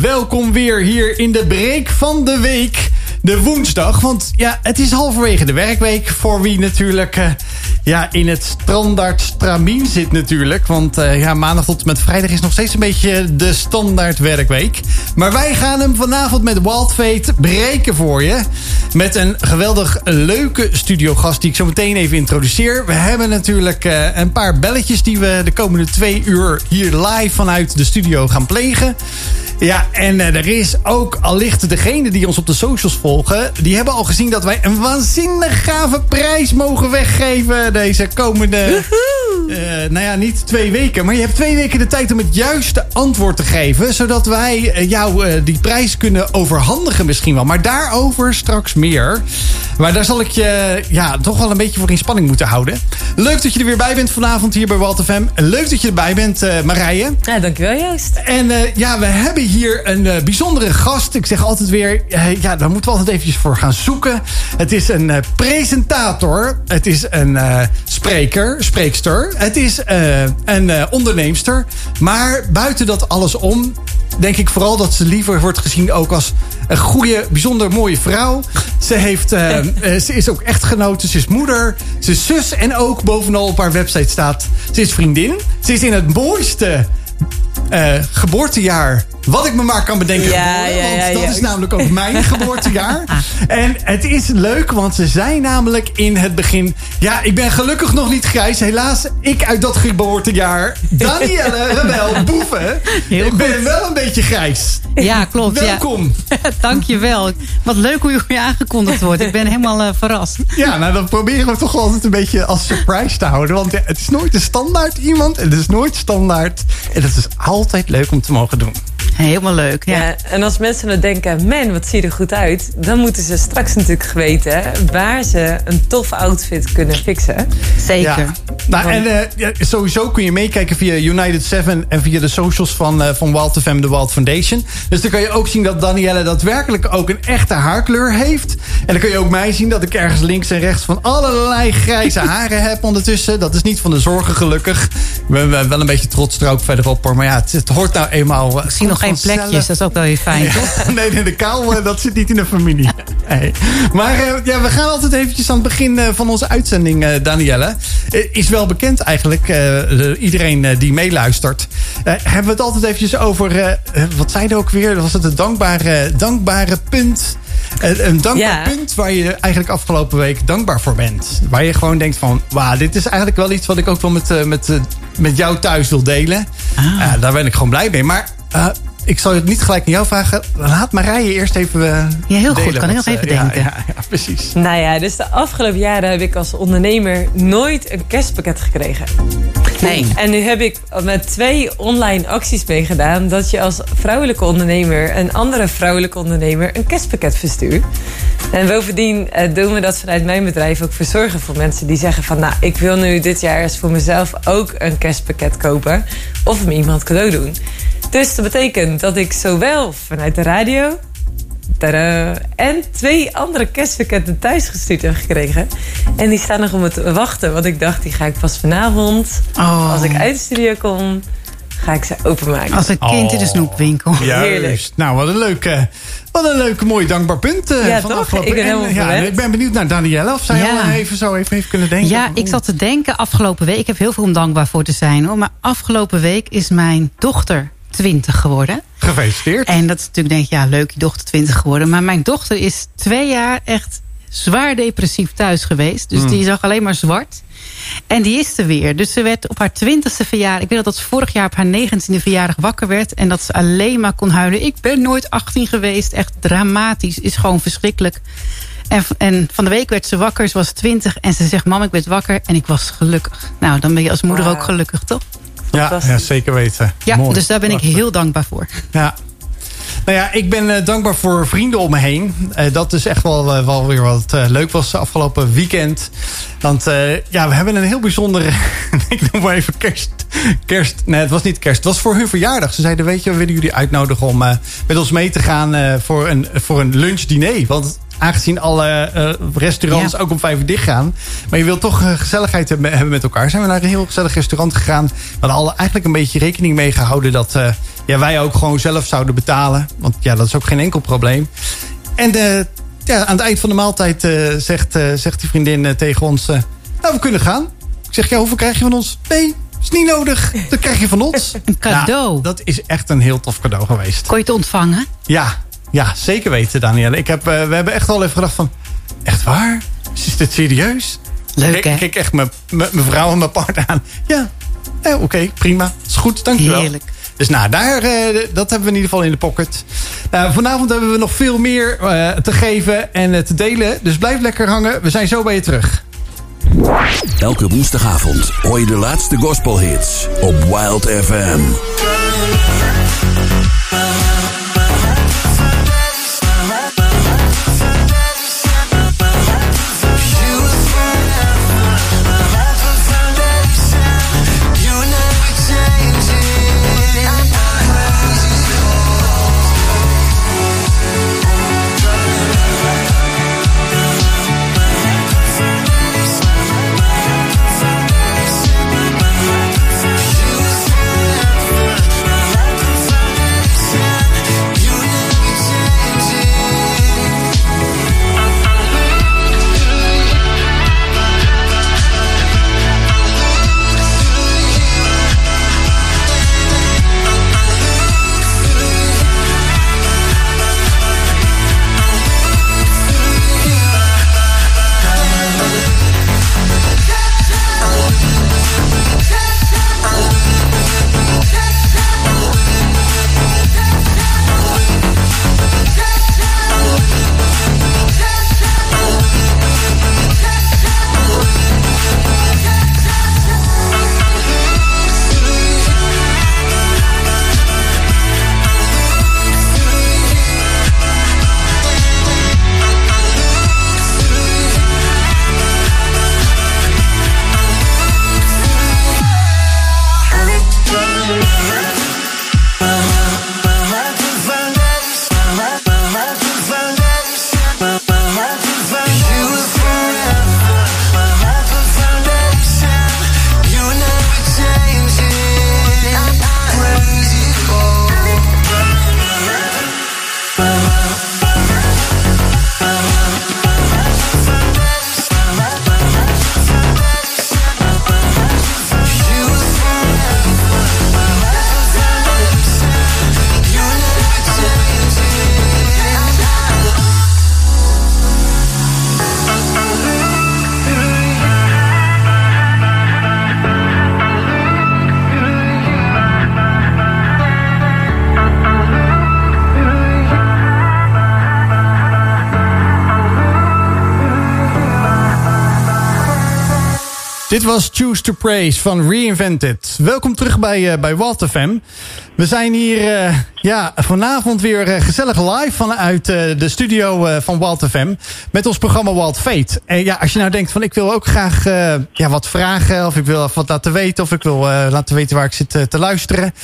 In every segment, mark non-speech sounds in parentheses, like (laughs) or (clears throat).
welkom weer hier in de break van de week. De woensdag, want ja, het is halverwege de werkweek. Voor wie natuurlijk uh, ja, in het standaard stramien zit natuurlijk. Want uh, ja, maandag tot met vrijdag is nog steeds een beetje de standaard werkweek. Maar wij gaan hem vanavond met Wild Fate breken voor je. Met een geweldig leuke studiogast die ik zo meteen even introduceer. We hebben natuurlijk uh, een paar belletjes die we de komende twee uur hier live vanuit de studio gaan plegen. Ja, en uh, er is ook allicht degene die ons op de socials volgen. Die hebben al gezien dat wij een waanzinnig gave prijs mogen weggeven. Deze komende, uh, nou ja, niet twee weken. Maar je hebt twee weken de tijd om het juiste antwoord te geven. Zodat wij uh, jou die prijs kunnen overhandigen misschien wel. Maar daarover straks meer. Maar daar zal ik je ja, toch wel een beetje voor in spanning moeten houden. Leuk dat je er weer bij bent vanavond hier bij Walt FM. Leuk dat je erbij bent, Marije. Ja, dankjewel Joost. En ja, we hebben hier een uh, bijzondere gast. Ik zeg altijd weer, uh, ja, daar moeten we altijd eventjes voor gaan zoeken. Het is een uh, presentator. Het is een spreker, spreekster. Het is een onderneemster. Maar buiten dat alles om, denk ik vooral dat ze liever wordt gezien ook als een goede, bijzonder mooie vrouw. Ze, heeft, ze is ook echtgenote, ze is moeder, ze is zus en ook bovenal op haar website staat, ze is vriendin. Ze is in het mooiste uh, geboortejaar. Wat ik me maar kan bedenken. Ja, geboren, ja, ja, want dat is namelijk ook mijn (laughs) geboortejaar. En het is leuk, want ze zijn namelijk in het begin. Ja, ik ben gelukkig nog niet grijs. Helaas, ik uit dat geboortejaar. Danielle Rebel Boeven. Heel ik ben goed. wel een beetje grijs. Ja, klopt. Welkom. (laughs) Ja. Dankjewel. Wat leuk hoe je aangekondigd wordt. Ik ben helemaal uh, verrast. Ja, nou dan proberen we toch altijd een beetje als surprise te houden. Want ja, het is nooit de standaard iemand. En het is nooit standaard. En het is altijd leuk om te mogen doen. (laughs) Helemaal leuk, ja. ja. En als mensen dan denken, man, wat zie je er goed uit. Dan moeten ze straks natuurlijk weten waar ze een tof outfit kunnen fixen. Zeker. Ja. Nou, en uh, ja, sowieso kun je meekijken via United 7 en via de socials van, uh, van Wild FM, de Wild Foundation. Dus dan kan je ook zien dat Danielle daadwerkelijk ook een echte haarkleur heeft. En dan kun je ook mij zien dat ik ergens links en rechts van allerlei grijze (laughs) haren heb ondertussen. Dat is niet van de zorgen gelukkig. Ik ben wel een beetje trots er ook verderop op. Maar ja, het, het hoort nou eenmaal... Ik zie nog geen plekjes, dat is ook wel weer fijn, ja, toch? (laughs) Nee, nee, de kaal, dat zit niet in de familie. Nee. Maar uh, ja, we gaan altijd eventjes aan het begin uh, van onze uitzending, Danielle. is wel bekend eigenlijk, iedereen die meeluistert. hebben we het altijd eventjes over, wat zei je ook weer? Was het een dankbare, dankbare punt... Een dankbaar ja. punt waar je eigenlijk afgelopen week dankbaar voor bent. Waar je gewoon denkt van, wauw, dit is eigenlijk wel iets wat ik ook wel met, met, met jou thuis wil delen. Ah. daar ben ik gewoon blij mee. Maar uh, ik zal het niet gelijk aan jou vragen. Laat Marije eerst even. Uh, ja, heel delen, goed. Kan want, heel even uh, denken. Ja, ja, ja, precies. Nou ja, dus de afgelopen jaren heb ik als ondernemer nooit een kerstpakket gekregen. Nee. En nu heb ik met twee online acties meegedaan. Dat je als vrouwelijke ondernemer een andere vrouwelijke ondernemer een kerstpakket verstuurt. En bovendien uh, doen we dat vanuit mijn bedrijf ook verzorgen voor mensen die zeggen van nou, ik wil nu dit jaar eens voor mezelf ook een kerstpakket kopen. Of me iemand cadeau doen. Dus dat betekent dat ik zowel vanuit de radio Tadaa, en twee andere kerstpakketten thuis gestuurd heb gekregen. En die staan nog om het te wachten. Want ik dacht, die ga ik pas vanavond, oh. als ik uit de studio kom, ga ik ze openmaken. Als een kind oh. in de snoepwinkel. Juist. Nou, wat een leuke, wat een leuke, mooi dankbaar punt. Uh, ja, van toch? Ik ben en, ja, Ik ben benieuwd naar Danielle. Of zij ja. al even zo even heeft kunnen denken. Ja, ik zat te denken afgelopen week. Ik heb heel veel om dankbaar voor te zijn. Hoor, maar afgelopen week is mijn dochter 20 geworden. Gefeliciteerd. En dat is natuurlijk denk je, ja leuk, je dochter 20 geworden. Maar mijn dochter is twee jaar echt zwaar depressief thuis geweest. Dus mm. die zag alleen maar zwart. En die is er weer. Dus ze werd op haar twintigste verjaardag... ik weet dat ze vorig jaar op haar negentiende verjaardag wakker werd... en dat ze alleen maar kon huilen. Ik ben nooit 18 geweest. Echt dramatisch. Is gewoon verschrikkelijk. En, en van de week werd ze wakker. Ze was 20 en ze zegt... mam, ik ben wakker en ik was gelukkig. Nou, dan ben je als moeder wow. ook gelukkig, toch? Ja, ja, zeker weten. Ja, Mooi. dus daar ben ik heel dankbaar voor. Ja. Nou ja, ik ben uh, dankbaar voor vrienden om me heen. Uh, dat is echt wel, uh, wel weer wat leuk was afgelopen weekend. Want ja, we hebben een heel bijzondere... (laughs) ik noem maar even kerst. Kerst. Nee, het was niet kerst. Het was voor hun verjaardag. Ze zeiden, weet je, we willen jullie uitnodigen om met ons mee te gaan voor, een, voor een lunch-diner. Want aangezien alle uh, restaurants ja. ook om vijf uur dicht gaan. Maar je wilt toch uh, gezelligheid hebben, hebben met elkaar. Zijn we naar een heel gezellig restaurant gegaan. We hadden alle eigenlijk een beetje rekening mee gehouden dat uh, ja, wij ook gewoon zelf zouden betalen. Want ja, dat is ook geen enkel probleem. En uh, ja, aan het eind van de maaltijd zegt, zegt die vriendin tegen ons... nou, we kunnen gaan. Ik zeg, ja, hoeveel krijg je van ons? Nee, is niet nodig. Dat krijg je van ons. (laughs) Een cadeau. Nou, dat is echt een heel tof cadeau geweest. Kon je het ontvangen? Ja, ja zeker weten, Danielle. Ik heb, we hebben echt wel even gedacht van... Echt waar? Is dit serieus? Leuk, hè? Ik kijk echt mijn vrouw en mijn partner aan. Ja, eh, oké, okay, prima. Is goed, dankjewel. Heerlijk. Dus nou, daar, uh, dat hebben we in ieder geval in de pocket. Uh, vanavond hebben we nog veel meer uh, te geven en te delen. Dus blijf lekker hangen. We zijn zo bij je terug. Elke woensdagavond hoor je de laatste gospelhits op Wild FM. Dit was Choose to Praise van Reinvented. Welkom terug bij, uh, bij Walt FM. We zijn hier uh, ja, vanavond weer uh, gezellig live vanuit de studio van Walt FM. Met ons programma Walt Fate. En ja, als je nou denkt van ik wil ook graag ja, wat vragen. Of ik wil wat laten weten. Of ik wil laten weten waar ik zit te luisteren.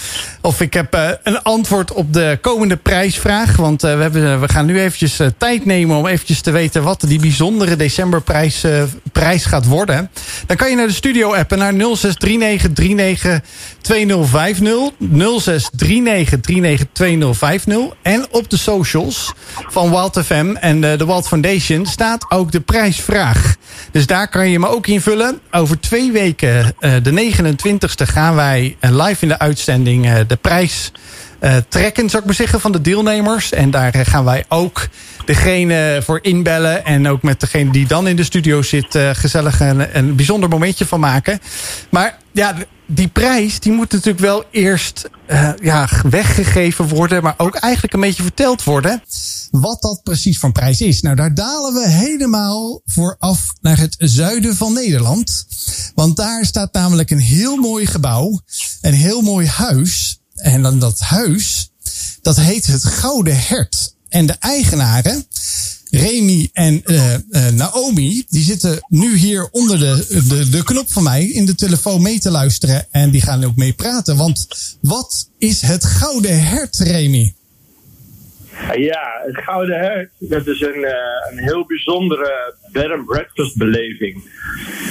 Of ik heb een antwoord op de komende prijsvraag. Want we, hebben, we gaan nu eventjes tijd nemen om eventjes te weten wat die bijzondere decemberprijs prijs gaat worden. Dan kan je naar de studio appen naar 063939 2050. 063939 2050. En op de socials van Wild FM en de, de Wild Foundation staat ook de prijsvraag. Dus daar kan je me ook invullen. Over twee weken, de 29e, gaan wij live in de uitzending de prijs uh, trekken, zou ik maar zeggen, van de deelnemers. En daar gaan wij ook degene voor inbellen. En ook met degene die dan in de studio zit, uh, gezellig een, een bijzonder momentje van maken. Maar ja, die prijs die moet natuurlijk wel eerst uh, ja, weggegeven worden. Maar ook eigenlijk een beetje verteld worden. Wat dat precies van prijs is. Nou, daar dalen we helemaal vooraf naar het zuiden van Nederland. Want daar staat namelijk een heel mooi gebouw. Een heel mooi huis. En dan dat huis, dat heet het Gouden Hert. En de eigenaren, Remy en uh, uh, Naomi, die zitten nu hier onder de, de, de knop van mij in de telefoon mee te luisteren. En die gaan ook mee praten. Want wat is het Gouden Hert, Remy? Ja, het Gouden Hert, dat is een, uh, een heel bijzondere bed and breakfast beleving.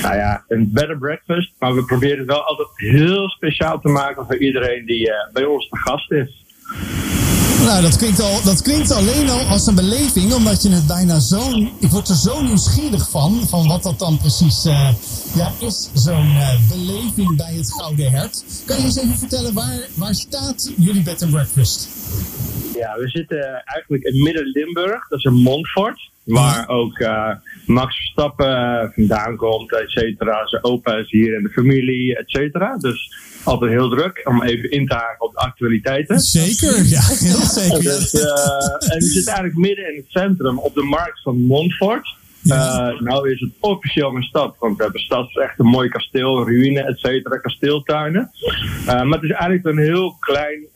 Nou ja, een bed and breakfast, maar we proberen het wel altijd heel speciaal te maken voor iedereen die uh, bij ons te gast is. Nou, dat klinkt, al, dat klinkt alleen al als een beleving, omdat je het bijna zo. Ik word er zo nieuwsgierig van, van wat dat dan precies uh, ja, is, zo'n uh, beleving bij het Gouden Hert. Kan je eens even vertellen, waar, waar staat jullie bed and breakfast? Ja, we zitten eigenlijk in Midden-Limburg, dat is een Montfort. Waar ook uh, Max Verstappen vandaan komt, et cetera. Zijn opa is hier en de familie, et cetera. Dus altijd heel druk om even in te haken op de actualiteiten. Zeker, ja, (laughs) heel zeker. Dus, uh, en we zitten eigenlijk midden in het centrum op de markt van Montfort. Ja. Uh, nou is het officieel een stad, want we hebben stad is echt een mooi kasteel, ruïne, et cetera, kasteeltuinen. Uh, maar het is eigenlijk een heel klein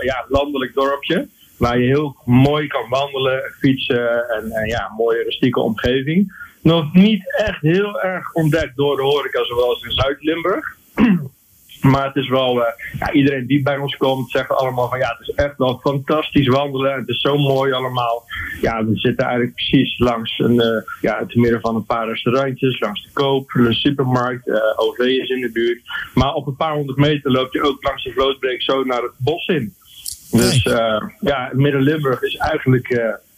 ja, landelijk dorpje. Waar je heel mooi kan wandelen, fietsen en, ja, een mooie rustieke omgeving. Nog niet echt heel erg ontdekt door de horeca, zoals in Zuid-Limburg. (clears throat) Maar het is wel, uh, ja, iedereen die bij ons komt, zegt allemaal van ja, het is echt wel fantastisch wandelen. Het is zo mooi allemaal. Ja, we zitten eigenlijk precies langs een, uh, ja, het midden van een paar restaurantjes, langs de koop, de supermarkt, uh, OV is in de buurt. Maar op een paar honderd meter loop je ook langs de vlootbreek zo naar het bos in. Dus ja, Midden-Limburg is eigenlijk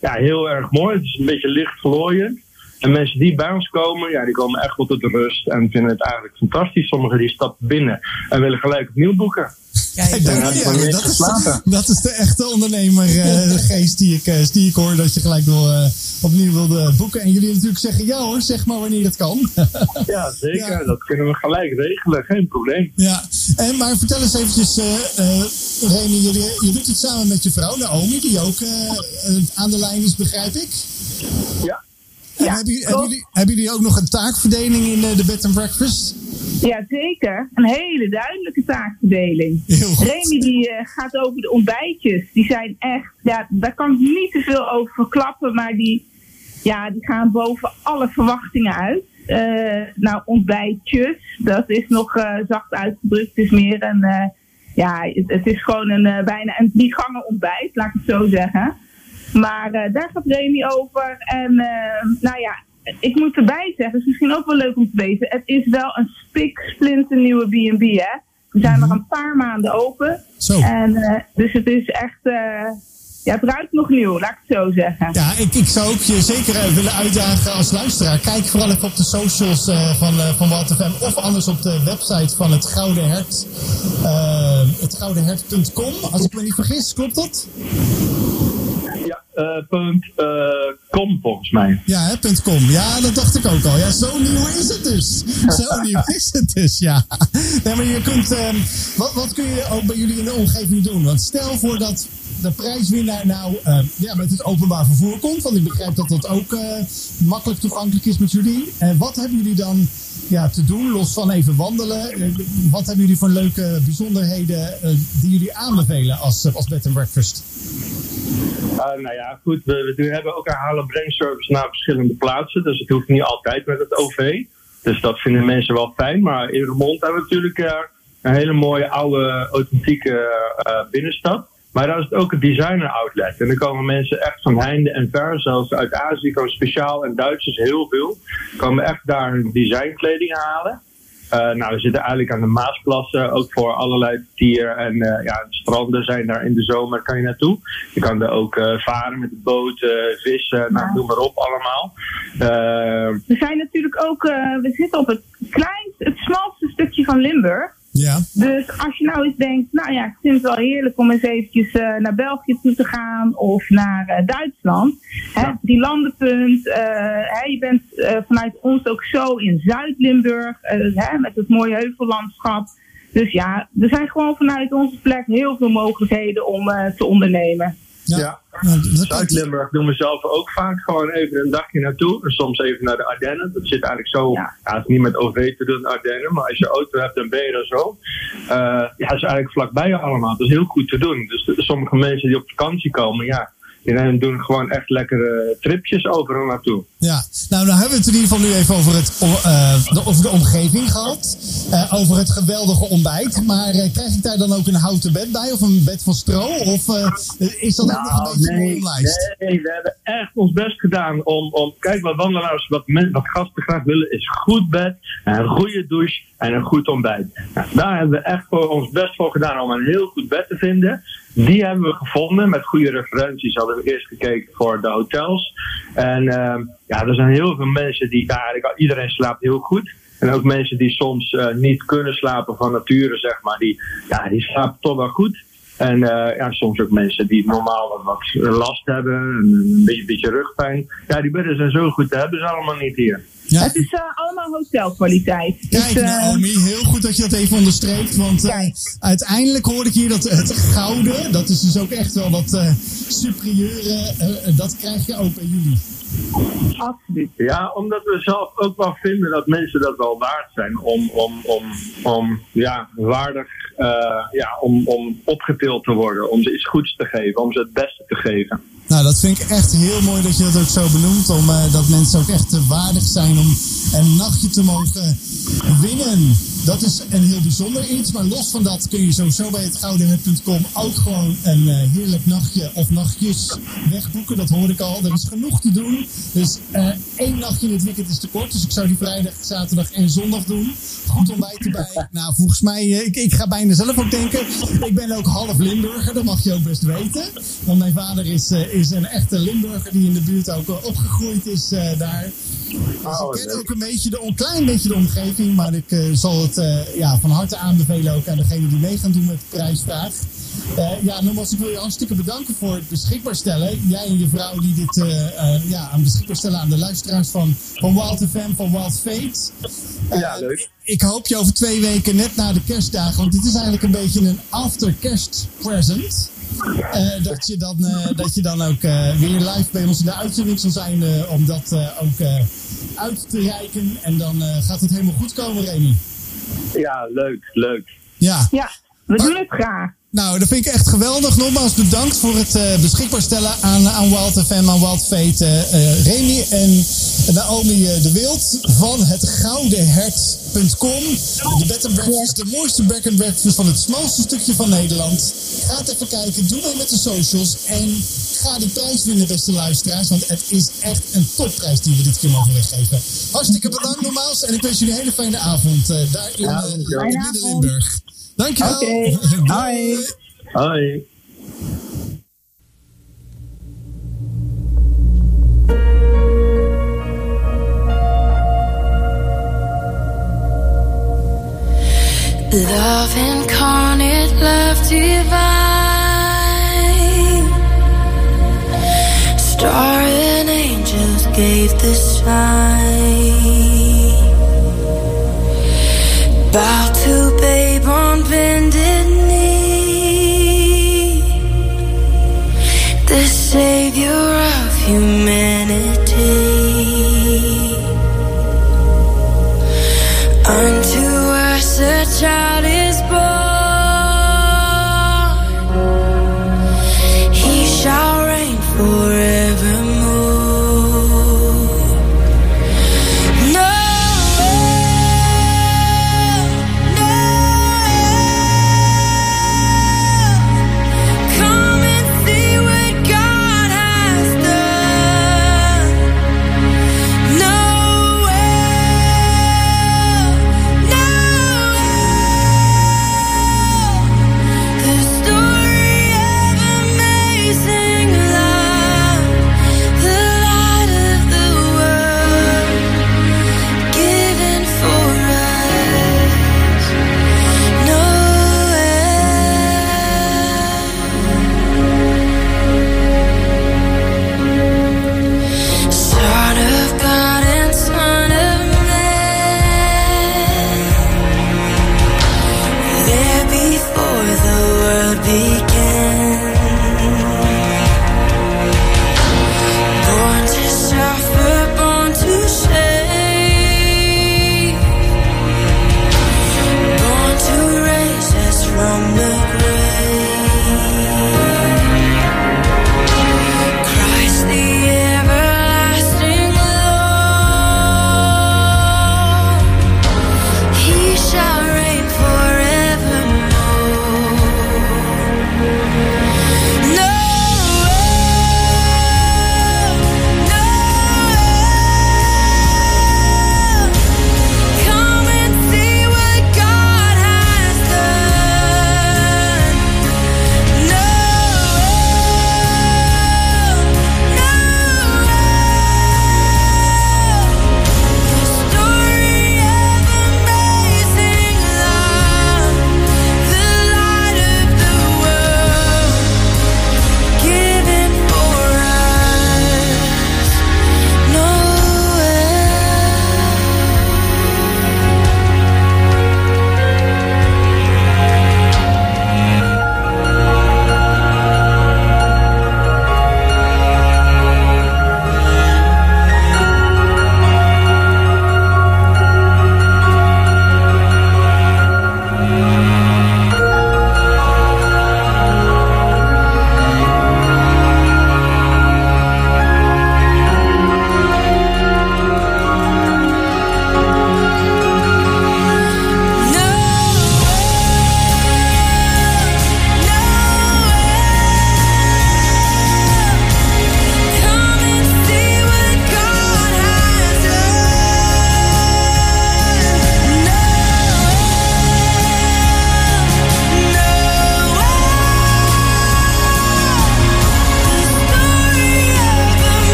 ja, heel erg mooi. Het is een beetje licht glooiend. En mensen die bij ons komen, ja, die komen echt wel tot de rust en vinden het eigenlijk fantastisch. Sommigen die stappen binnen en willen gelijk opnieuw boeken. Kijk, dat, ja, dat, is de, dat, is de, echte ondernemergeest uh, die, ik, uh, die ik hoor. Dat je gelijk wil, uh, opnieuw wilde boeken. En jullie natuurlijk zeggen ja hoor, zeg maar wanneer het kan. ja, zeker. Ja. Dat kunnen we gelijk regelen. Geen probleem. Ja, en, maar vertel eens eventjes, Remy, jullie, je doet het samen met je vrouw Naomi, die ook aan de lijn is, begrijp ik? Ja. Ja, hebben, jullie, hebben, jullie, hebben, jullie, ook nog een taakverdeling in de bed and breakfast? Ja, zeker. Een hele duidelijke taakverdeling. Remy die uh, gaat over de ontbijtjes. Die zijn echt, ja, daar kan ik niet te veel over verklappen, maar die, ja, die gaan boven alle verwachtingen uit. Uh, nou, ontbijtjes, dat is nog uh, zacht uitgedrukt. Het is meer een, ja, het, het, is gewoon een bijna een niet gangen ontbijt, laat ik het zo zeggen. Maar uh, daar gaat Remy over. En uh, nou ja, ik moet erbij zeggen, het is misschien ook wel leuk om te weten. Het is wel een spik nieuwe B&B, hè. We zijn nog een paar maanden open. Zo. En, uh, dus het is echt... ja, het ruikt nog nieuw, laat ik het zo zeggen. Ja, ik, ik zou ook je zeker willen uitdagen als luisteraar. Kijk vooral even op de socials van, uh, van WaltFM. Of anders op de website van het Gouden Hert. Hetgoudenhert.com. Als ik me niet vergis, klopt dat? Ja, uh, punt, uh, com volgens mij. Ja, hè, punt com. Ja, dat dacht ik ook al. Ja, zo nieuw is het dus. (laughs) zo nieuw is het dus, ja. Nee, maar je kunt, uh, wat, wat kun je ook bij jullie in de omgeving doen? Want stel voor dat de prijswinnaar nou ja, met het openbaar vervoer komt. Want ik begrijp dat dat ook makkelijk toegankelijk is met jullie. En wat hebben jullie dan ja, te doen, los van even wandelen? wat hebben jullie voor leuke bijzonderheden die jullie aanbevelen als, als bed and breakfast? Nou ja, goed. We, we hebben ook een halen brengservice naar verschillende plaatsen. Dus het hoeft niet altijd met het OV. Dus dat vinden mensen wel fijn. Maar in Remond hebben we natuurlijk een hele mooie oude authentieke uh, binnenstad. Maar daar is het ook een designer outlet. En dan komen mensen echt van heinde en ver. Zelfs uit Azië komen speciaal en Duitsers heel veel. Komen echt daar hun designkleding halen. Uh, nou, we zitten eigenlijk aan de Maasplassen, ook voor allerlei dier. En uh, ja, de stranden zijn daar in de zomer, kan je naartoe. Je kan er ook uh, varen met de boot, vissen, nou, noem maar op allemaal. we zijn natuurlijk ook, we zitten op het kleinste, het smalste stukje van Limburg. Ja. Dus als je nou eens denkt, nou ja, ik vind het wel heerlijk om eens eventjes uh, naar België toe te gaan of naar uh, Duitsland. Hè, ja. Die landenpunt, uh, hè, je bent vanuit ons ook zo in Zuid-Limburg, hè, met het mooie heuvellandschap. Dus ja, er zijn gewoon vanuit onze plek heel veel mogelijkheden om te ondernemen. Ja, ja. Zuid-Limburg doen we zelf ook vaak gewoon even een dagje naartoe. En soms even naar de Ardennen. Dat zit eigenlijk zo, ja. ja het is niet met OV te doen, Ardennen. Maar als je auto hebt, dan ben je er zo. Uh, ja, het is eigenlijk vlakbij allemaal. Dat is heel goed te doen. Dus de, sommige mensen die op vakantie komen, ja, die doen gewoon echt lekkere tripjes overal naartoe. Ja, nou dan hebben we het in ieder geval nu even over, het, uh, de, over de omgeving gehad. Uh, over het geweldige ontbijt. Maar uh, krijg ik daar dan ook een houten bed bij? Of een bed van stro? Of is dat nou, nog een beetje nee, een lijst? Nee, we hebben echt ons best gedaan om... om kijk, wat wandelaars, wat, men, wat gasten graag willen, is goed bed, een goede douche en een goed ontbijt. Nou, daar hebben we echt voor ons best voor gedaan om een heel goed bed te vinden. Die hebben we gevonden. Met goede referenties hadden we eerst gekeken voor de hotels. En uh, ja, er zijn heel veel mensen die daar, iedereen slaapt heel goed. En ook mensen die soms uh, niet kunnen slapen van nature, zeg maar, die, ja, die slapen toch wel goed. En uh, ja, soms ook mensen die normaal wat last hebben, een beetje, beetje rugpijn. Ja, die bedden zijn zo goed, dat hebben ze allemaal niet hier. Ja. Het is uh, allemaal hotelkwaliteit. Kijk, dus, uh, Naomi, heel goed dat je dat even onderstreept. Want uh, uiteindelijk hoor ik hier dat het gouden, dat is dus ook echt wel wat superieure, dat krijg je ook bij jullie. Absoluut. Ja, omdat we zelf ook wel vinden dat mensen dat wel waard zijn om, om, om, om ja, waardig, ja, om, om opgetild te worden, om ze iets goeds te geven, om ze het beste te geven. Nou, dat vind ik echt heel mooi dat je dat ook zo benoemt. Omdat uh, dat mensen ook echt waardig zijn om een nachtje te mogen winnen. Dat is een heel bijzonder iets. Maar los van dat kun je sowieso bij het goudenhut.com ook gewoon een uh, heerlijk nachtje of nachtjes wegboeken. Dat hoor ik al. Er is genoeg te doen. Dus uh, één nachtje in het weekend is te kort. Dus ik zou die vrijdag, zaterdag en zondag doen. Goed ontbijt erbij. (laughs) Nou, volgens mij, uh, ik, ik ga bijna zelf ook denken. Ik ben ook half Limburger. Dat mag je ook best weten. Want mijn vader is, is een echte Limburger die in de buurt ook opgegroeid is daar. Dus oh, ik ken ook een, beetje de, een klein beetje de omgeving. Maar ik zal het uh, ja, van harte aanbevelen ook aan degene die mee gaan doen met de prijsvraag. Ja, nogmaals, ik wil je hartstikke bedanken voor het beschikbaar stellen. Jij en je vrouw die dit ja, aan beschikbaar stellen aan de luisteraars van, van Wild FM, van Wild Fate. ja, leuk. Ik, ik, hoop je over twee weken, net na de kerstdagen, want dit is eigenlijk een beetje een after kerst present. Dat, je dan, dat je dan ook weer live bij ons in de uitzending zal zijn om dat ook uit te reiken. En dan gaat het helemaal goed komen, Remy. Ja, leuk, leuk. Ja. Ja, we doen het graag. Nou, dat vind ik echt geweldig. Nogmaals bedankt voor het uh, beschikbaar stellen aan, aan Wild FM, aan Wild Fate. Uh, Remy en Naomi de Wild van het goudenhert.com. De bed and breakfast, de mooiste and breakfast van het smalste stukje van Nederland. Ga het even kijken, doe mee met de socials en ga die prijs winnen, beste luisteraars. Want het is echt een topprijs die we dit keer mogen weggeven. Hartstikke bedankt nogmaals en ik wens jullie een hele fijne avond daar in, in Midden-Limburg. Dankjewel. Oké. Okay. (laughs) Hoi. Hoi. Love incarnate, love divine. Star and angels gave the sign. Savior of humanity.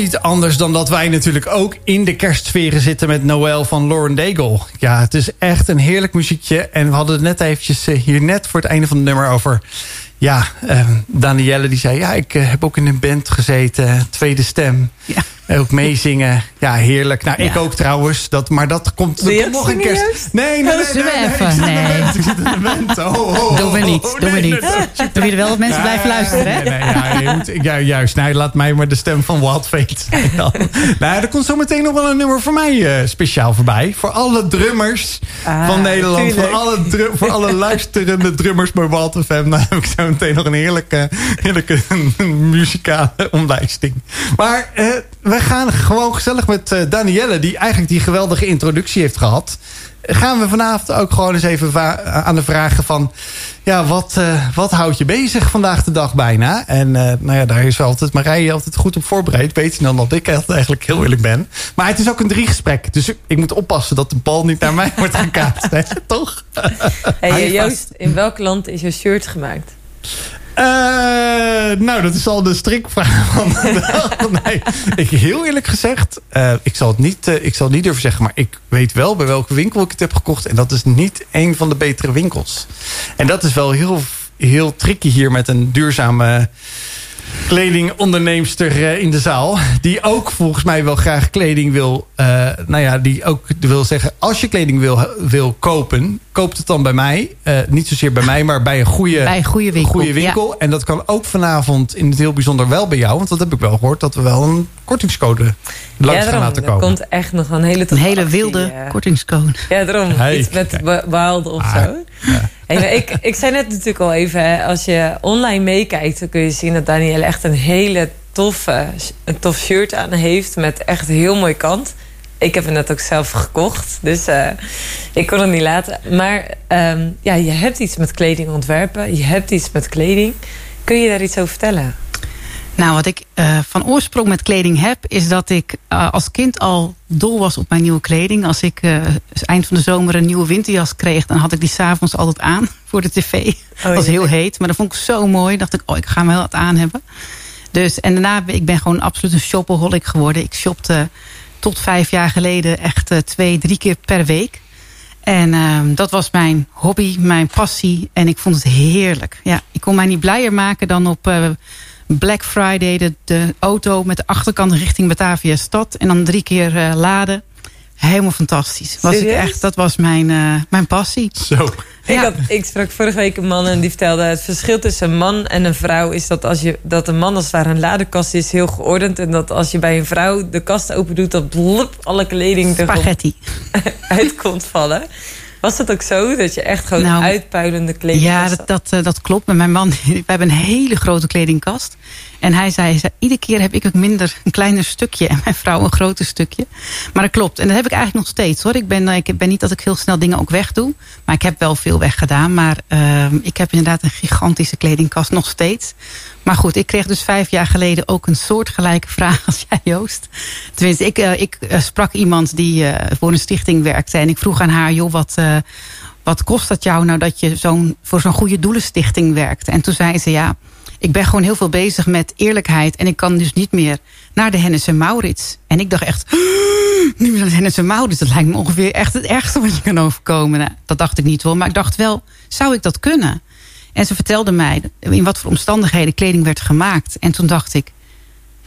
Niet anders dan dat wij natuurlijk ook in de kerstsferen zitten met Noël van Lauren Daigle. Ja, het is echt een heerlijk muziekje. En we hadden het net eventjes eh, hier net voor het einde van het nummer over... Ja, uh, Danielle die zei, ja, ik uh, heb ook in een band gezeten, tweede stem. Ja. Ook meezingen. Ja, heerlijk. Nou, ik ook trouwens. Dat, maar dat komt, Doe nog een. Joost? Nee, nee, nee. We nee, nee, Nee. band. Ik zit in de. Oh, (laughs) oh, oh, Doen we niet, oh, we nee, niet. nee, Doe je er wel dat mensen blijven luisteren, hè? Nee, nee, moet, ja, juist. Nee, laat mij maar de stem van Wild Fate zijn dan. nou, er komt zo meteen nog wel een nummer voor mij eh, speciaal voorbij. Voor alle drummers Ah, van Nederland. Voor alle, voor alle (laughs) luisterende drummers bij Wild FM. Dan heb ik zo meteen nog een heerlijke, heerlijke (laughs) muzikale omlijsting. Maar eh, we gaan gewoon gezellig met eh, Danielle... die eigenlijk die geweldige introductie heeft gehad gaan we vanavond ook gewoon eens even aan de vragen van... ja, wat, eh, wat houdt je bezig vandaag de dag bijna? En eh, nou ja, daar is altijd Marije altijd goed op voorbereid. Beter dan dat ik eigenlijk heel eerlijk ben. Maar het is ook een driegesprek. Dus ik, moet oppassen dat de bal niet naar mij (laughs) wordt gekaatst. hè, Toch? Hey, je Joost, in welk land is jouw shirt gemaakt? Eh, nou, dat is al de strikvraag (laughs) van de dag. Nee, ik, heel eerlijk gezegd, eh, ik, zal het niet, eh, ik zal het niet durven zeggen... maar ik weet wel bij welke winkel ik het heb gekocht... en dat is niet een van de betere winkels. En dat is wel heel, heel tricky hier met een duurzame kledingonderneemster eh, in de zaal. Die ook volgens mij wel graag kleding wil... eh, nou ja, die ook wil zeggen... als je kleding wil, wil kopen, koop het dan bij mij. Eh, niet zozeer bij mij, maar bij een goede Bij een goede winkel. goede winkel. En dat kan ook vanavond in het heel bijzonder wel bij jou. Want dat heb ik wel gehoord. Dat we wel een kortingscode langs gaan laten er komen. komt echt nog een hele Een hele wilde kortingscode. Ja, daarom. Hey, Iets met wild of Ah, zo. Hey, ik, ik zei net natuurlijk al even, als je online meekijkt, dan kun je zien dat Danielle echt een hele toffe, een tof shirt aan heeft met echt heel mooi kant. Ik heb het net ook zelf gekocht, dus eh, ik kon het niet laten. Maar ehm, ja, je hebt iets met kleding ontwerpen, je hebt iets met kleding. Kun je daar iets over vertellen? Nou, wat ik eh, van oorsprong met kleding heb... is dat ik eh, als kind al dol was op mijn nieuwe kleding. Als ik eh, eind van de zomer een nieuwe winterjas kreeg... dan had ik die s'avonds altijd aan (laughs) voor de tv. Het was ja. heel heet, maar dat vond ik zo mooi. dacht ik, oh, ik ga hem wel wat aan hebben. Dus, en daarna ben ik ben gewoon absoluut een shopaholic geworden. Ik shopte tot vijf jaar geleden echt twee, drie keer per week. En ehm, dat was mijn hobby, mijn passie. En ik vond het heerlijk. Ja, ik kon mij niet blijer maken dan op Black Friday... De, de auto met de achterkant richting Batavia stad. En dan drie keer eh, laden. Helemaal fantastisch. Was ik echt, dat was mijn, eh, mijn passie. Zo. Ik, had, ik sprak vorige week een man en die vertelde... het verschil tussen een man en een vrouw is dat, als je, dat een man als het ware een ladekast is heel geordend... en dat als je bij een vrouw de kast open doet... dat blub, alle kleding Spaghetti. (laughs) uit komt vallen. Was dat ook zo? Dat je echt gewoon Nou, uitpuilende kleding Ja, dat, dat, eh, dat klopt. Met mijn man, (laughs) we hebben een hele grote kledingkast. En hij zei, iedere keer heb ik een minder, een kleiner stukje. En mijn vrouw een groter stukje. Maar dat klopt. En dat heb ik eigenlijk nog steeds hoor. Ik ben, eh, ik ben niet dat ik heel snel dingen ook wegdoe. Maar ik heb wel veel weggedaan. Maar uh, ik heb inderdaad een gigantische kledingkast nog steeds. Maar goed, ik kreeg dus vijf jaar geleden ook een soortgelijke (laughs) vraag als jij Joost. Tenminste, ik, uh, ik uh, sprak iemand die voor een stichting werkte. En ik vroeg aan haar, joh, wat wat kost dat jou nou dat je zo'n voor zo'n goede doelenstichting werkt? En toen zei ze ja, ik ben gewoon heel veel bezig met eerlijkheid. En ik kan dus niet meer naar de Hennis en Maurits. En ik dacht echt, meer naar de Hennis en Maurits. Dat lijkt me ongeveer echt het ergste wat je kan overkomen. Nou, dat dacht ik niet hoor. Maar ik dacht wel, zou ik dat kunnen? En ze vertelde mij in wat voor omstandigheden kleding werd gemaakt. En toen dacht ik,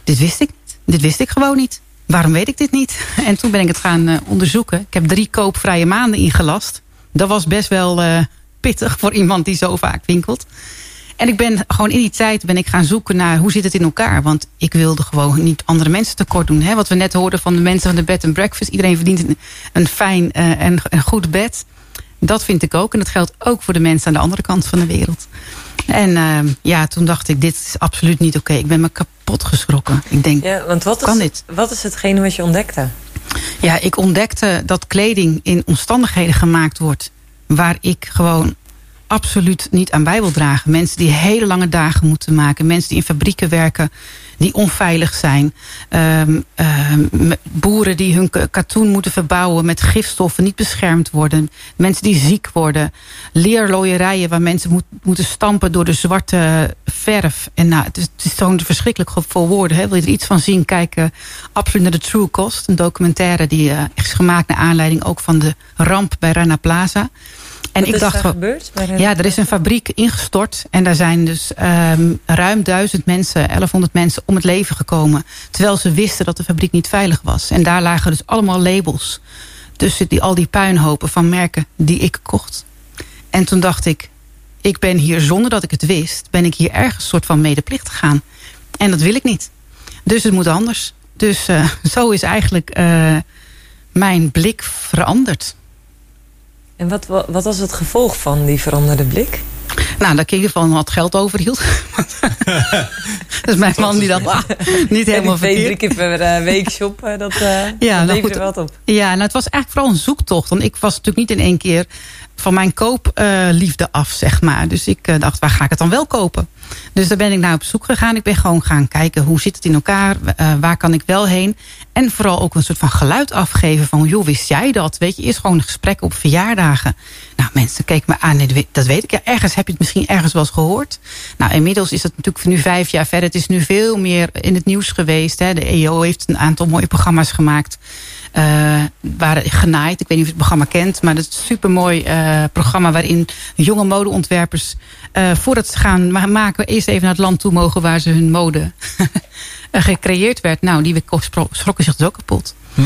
dit wist ik niet. Dit wist ik gewoon niet. Waarom weet ik dit niet? (laughs) En toen ben ik het gaan uh, onderzoeken. Ik heb drie koopvrije maanden ingelast. Dat was best wel uh, pittig voor iemand die zo vaak winkelt. En ik ben gewoon in die tijd ben ik gaan zoeken naar hoe zit het in elkaar. Want ik wilde gewoon niet andere mensen tekort doen. Hè? Wat we net hoorden van de mensen van de bed and breakfast. Iedereen verdient een, een fijn uh, en een goed bed. Dat vind ik ook. En dat geldt ook voor de mensen aan de andere kant van de wereld. En uh, ja, toen dacht ik, dit is absoluut niet oké. Okay. Ik ben me kapot geschrokken. Ik denk, ja, want wat kan is, dit? Wat is hetgene wat je ontdekte? Ja, ik ontdekte dat kleding in omstandigheden gemaakt wordt... waar ik gewoon absoluut niet aan bij wil dragen. Mensen die hele lange dagen moeten maken. Mensen die in fabrieken werken die onveilig zijn. Ehm, ehm, boeren die hun katoen moeten verbouwen met gifstoffen, niet beschermd worden. Mensen die ziek worden. Leerlooierijen waar mensen moeten stampen door de zwarte verf. En nou, het is, zo'n verschrikkelijk voor woorden. Hè? Wil je er iets van zien, kijk uh, absoluut naar de True Cost. Een documentaire die uh, is gemaakt naar aanleiding ook van de ramp bij Rana Plaza. En ik dacht, gebeurd? Ja, er is een fabriek ingestort. En daar zijn dus um, ruim duizend mensen, 1100 mensen, om het leven gekomen. Terwijl ze wisten dat de fabriek niet veilig was. En daar lagen dus allemaal labels tussen die, al die puinhopen van merken die ik kocht. En toen dacht ik, ik ben hier zonder dat ik het wist... ben ik hier ergens soort van medeplichtig gaan. En dat wil ik niet. Dus het moet anders. Dus uh, (laughs) zo is eigenlijk uh, mijn blik veranderd. En wat, wat was het gevolg van die veranderde blik? Nou, dat ik in ieder geval wat geld overhield. (laughs) dat is mijn man die dat ah, (laughs) niet helemaal twee, drie keer per uh, week shoppen, dat, uh, ja, dat nou er wat op. Ja, nou, het was eigenlijk vooral een zoektocht. Want ik was natuurlijk niet in één keer van mijn koopliefde af, zeg maar. Dus ik uh, dacht, waar ga ik het dan wel kopen? Dus daar ben ik naar op zoek gegaan. Ik ben gewoon gaan kijken, hoe zit het in elkaar? Uh, waar kan ik wel heen? En vooral ook een soort van geluid afgeven van... joh, wist jij dat? Weet je, eerst gewoon een gesprek op verjaardagen. Nou, mensen keken me aan, dat weet ik. Ja, ergens heb je het misschien ergens wel eens gehoord. Nou, inmiddels is het natuurlijk nu vijf jaar verder. Het is nu veel meer in het nieuws geweest. Hè. De EO heeft een aantal mooie programma's gemaakt... Uh, waren genaaid. Ik weet niet of je het programma kent. Maar dat is een supermooi uh, programma waarin jonge modeontwerpers... Uh, voordat ze gaan maken, eerst even naar het land toe mogen... waar ze hun mode (laughs) gecreëerd werd. Nou, die schrokken zich dus ook kapot. Hm.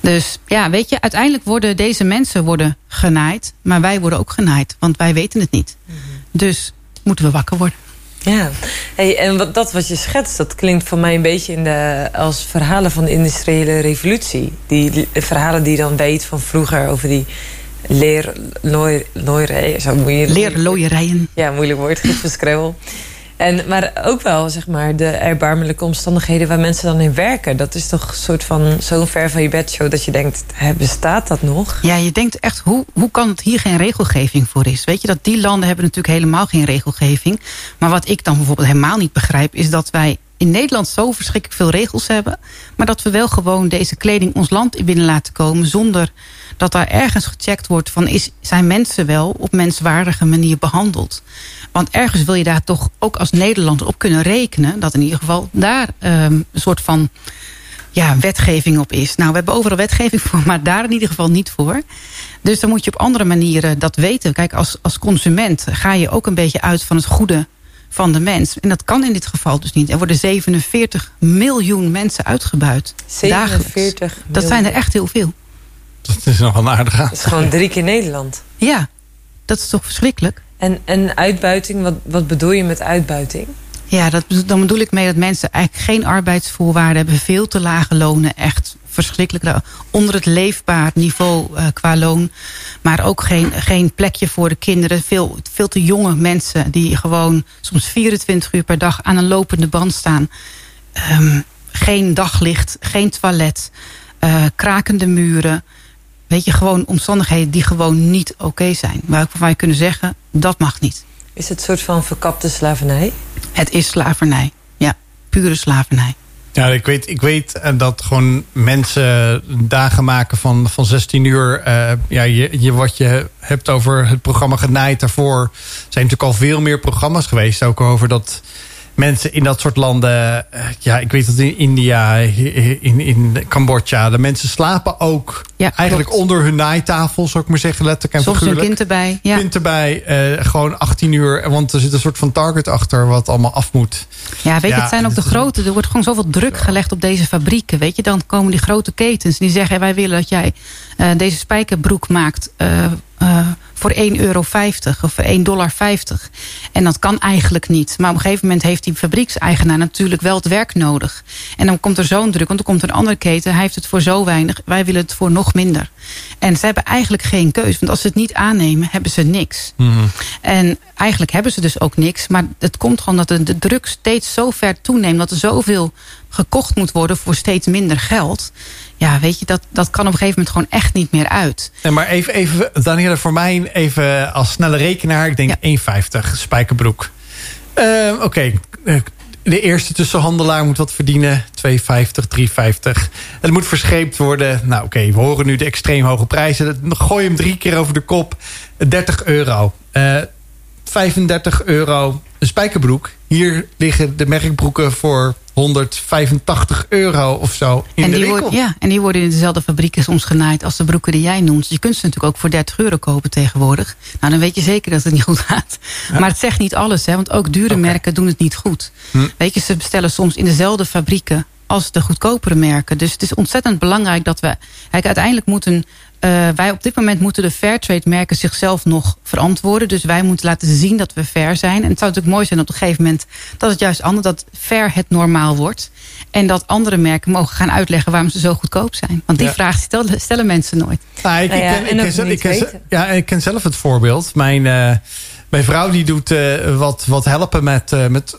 Dus ja, weet je, uiteindelijk worden deze mensen worden genaaid. Maar wij worden ook genaaid, want wij weten het niet. Hm. Dus moeten we wakker worden. Ja, hey, en wat, dat wat je schetst, dat klinkt voor mij een beetje in de, als verhalen van de industriële revolutie. Die, verhalen die je dan weet van vroeger over die leerlooierijen. Leerlooierijen. Ja, moeilijk woord, (laughs) gietverskreeuwel. En, maar ook wel, zeg maar, de erbarmelijke omstandigheden waar mensen dan in werken. Dat is toch een soort van zo'n ver van je bedshow dat je denkt, bestaat dat nog? Ja, je denkt echt, hoe, hoe kan het hier geen regelgeving voor is? Weet je, dat die landen hebben natuurlijk helemaal geen regelgeving. Maar wat ik dan bijvoorbeeld helemaal niet begrijp, is dat wij in Nederland zo verschrikkelijk veel regels hebben. Maar dat we wel gewoon deze kleding ons land binnen laten komen zonder dat daar ergens gecheckt wordt van is, zijn mensen wel op menswaardige manier behandeld. Want ergens wil je daar toch ook als Nederlander op kunnen rekenen... dat in ieder geval daar um, een soort van ja, wetgeving op is. Nou, we hebben overal wetgeving voor, maar daar in ieder geval niet voor. Dus dan moet je op andere manieren dat weten. Kijk, als, als consument ga je ook een beetje uit van het goede van de mens. En dat kan in dit geval dus niet. Er worden 47 miljoen mensen uitgebuit. 47 Dat zijn er echt heel veel. Dat is nog een aardige. Dat is gewoon drie keer Nederland. Ja, dat is toch verschrikkelijk? En, en uitbuiting, wat, wat bedoel je met uitbuiting? Ja, dat, dan bedoel ik mee dat mensen eigenlijk geen arbeidsvoorwaarden hebben. Veel te lage lonen, echt verschrikkelijk. Onder het leefbaar niveau uh, qua loon. Maar ook geen, geen plekje voor de kinderen. Veel, veel te jonge mensen die gewoon soms 24 uur per dag aan een lopende band staan. Um, geen daglicht, geen toilet, uh, krakende muren. Weet je, gewoon omstandigheden die gewoon niet oké zijn. Waar we kunnen zeggen, dat mag niet. Is het een soort van verkapte slavernij? Het is slavernij, ja. Pure slavernij. Ja, ik weet, ik weet eh, dat gewoon mensen dagen maken van, van 16 uur. Uh, ja, je, je, wat je hebt over het programma Genaaid daarvoor... zijn natuurlijk al veel meer programma's geweest. Ook over dat mensen in dat soort landen... Eh, ja, ik weet dat in India, in, in Cambodja... de mensen slapen ook ja, eigenlijk onder hun naaitafel... zou ik maar zeggen, letterlijk en Soms figuurlijk. een kind erbij. Ja. Kind erbij, uh, gewoon 18 uur. Want er zit een soort van target achter wat allemaal af moet. Ja, weet je, het zijn ook de grote... er wordt gewoon zoveel druk gelegd op deze fabrieken. Weet je, dan komen die grote ketens die zeggen... wij willen dat jij uh, deze spijkerbroek maakt... Uh, voor 1,50 euro of 1,50 dollar. En dat kan eigenlijk niet. Maar op een gegeven moment heeft die fabriekseigenaar natuurlijk wel het werk nodig. En dan komt er zo'n druk, want dan komt er een andere keten. Hij heeft het voor zo weinig, wij willen het voor nog minder. En ze hebben eigenlijk geen keus. Want als ze het niet aannemen, hebben ze niks. Mhm. En eigenlijk hebben ze dus ook niks. Maar het komt gewoon dat de druk steeds zo ver toeneemt... dat er zoveel gekocht moet worden voor steeds minder geld. Ja, weet je, dat, dat kan op een gegeven moment gewoon echt niet meer uit. Nee, maar even, even Danielle, voor mij even als snelle rekenaar. Ik denk 1,50 spijkerbroek. Eh, Oké, eh, de eerste tussenhandelaar moet wat verdienen. 2,50, 3,50. Het moet verscheept worden. Nou oké, we horen nu de extreem hoge prijzen. Gooi hem drie keer over de kop. 30 euro. Eh 35 euro een spijkerbroek. Hier liggen de merkbroeken voor 185 euro of zo in en de winkel. worden, ja, en die worden in dezelfde fabrieken soms genaaid als de broeken die jij noemt. Je kunt ze natuurlijk ook voor 30 euro kopen tegenwoordig. Nou, dan weet je zeker dat het niet (laughs) goed gaat. Maar het zegt niet alles, hè, want ook dure merken doen het niet goed. Hm. Weet je, ze bestellen soms in dezelfde fabrieken als de goedkopere merken. Dus het is ontzettend belangrijk dat we... Kijk, uiteindelijk moeten eh, wij op dit moment moeten de Fairtrade merken zichzelf nog verantwoorden. Dus wij moeten laten zien dat we fair zijn. En het zou natuurlijk mooi zijn op een gegeven moment dat het juist anders, dat fair het normaal wordt. En dat andere merken mogen gaan uitleggen waarom ze zo goedkoop zijn. Want die Ja. vraag stellen, stellen mensen nooit. Nou, ik, Nou ja, ik ken, ik zelf- niet ik ken, zelf- weten. ja, ik ken zelf het voorbeeld. Mijn, eh, mijn vrouw die doet eh, wat, wat helpen met, eh met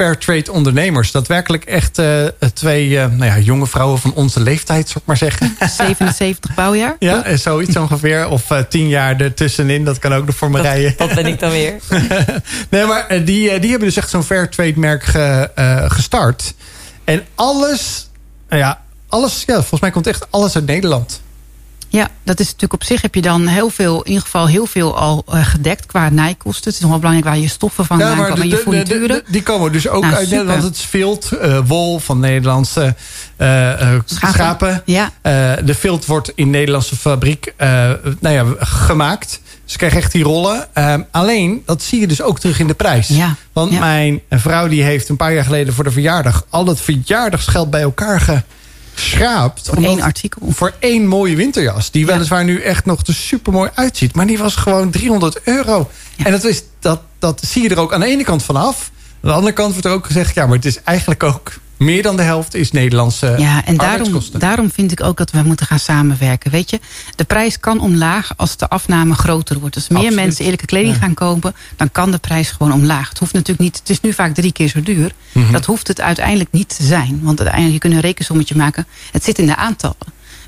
eh, fair trade ondernemers. Daadwerkelijk echt eh, twee eh, nou ja, jonge vrouwen van onze leeftijd, zou ik maar zeggen. (laughs) (laughs) 77 bouwjaar. Ja, zoiets ongeveer. Of eh, tien jaar ertussenin. Dat kan ook nog voor me rijden. Dat ben ik dan weer. (laughs) Nee, maar die, die hebben dus echt zo'n fair trade merk ge- gestart. En alles, nou ja, alles, ja, volgens mij komt echt alles uit Nederland. Ja, dat is natuurlijk op zich heb je dan heel veel, in ieder geval heel veel al eh, gedekt qua nijkosten. Het is nog wel belangrijk waar je stoffen van Ja, maar en de- je de- die komen dus ook Nou, uit super. Nederland. Het vilt, eh, wol van Nederlandse eh, Schapen. Ja. De vilt wordt in Nederlandse fabriek nou ja, gemaakt. Ze krijgen echt die rollen. Alleen, dat zie je dus ook terug in de prijs. Ja, Want ja. mijn vrouw die heeft een paar jaar geleden voor de verjaardag... al het verjaardagsgeld bij elkaar geschraapt. Voor één artikel. Voor één mooie winterjas. Die weliswaar nu echt nog er super mooi uitziet. Maar die was gewoon 300 euro. En dat, is, dat, dat zie je er ook aan de ene kant vanaf. Aan de andere kant wordt er ook gezegd... ja, maar het is eigenlijk ook meer dan de helft is Nederlandse Ja, en daarom, daarom vind ik ook dat we moeten gaan samenwerken. Weet je, de prijs kan omlaag als de afname groter wordt. Als meer Absoluut. mensen eerlijke kleding Ja. gaan kopen, dan kan de prijs gewoon omlaag. Het hoeft natuurlijk niet, het is nu vaak drie keer zo duur. Mhm. Dat hoeft het uiteindelijk niet te zijn. Want uiteindelijk, je kunt een rekensommetje maken. Het zit in de aantallen.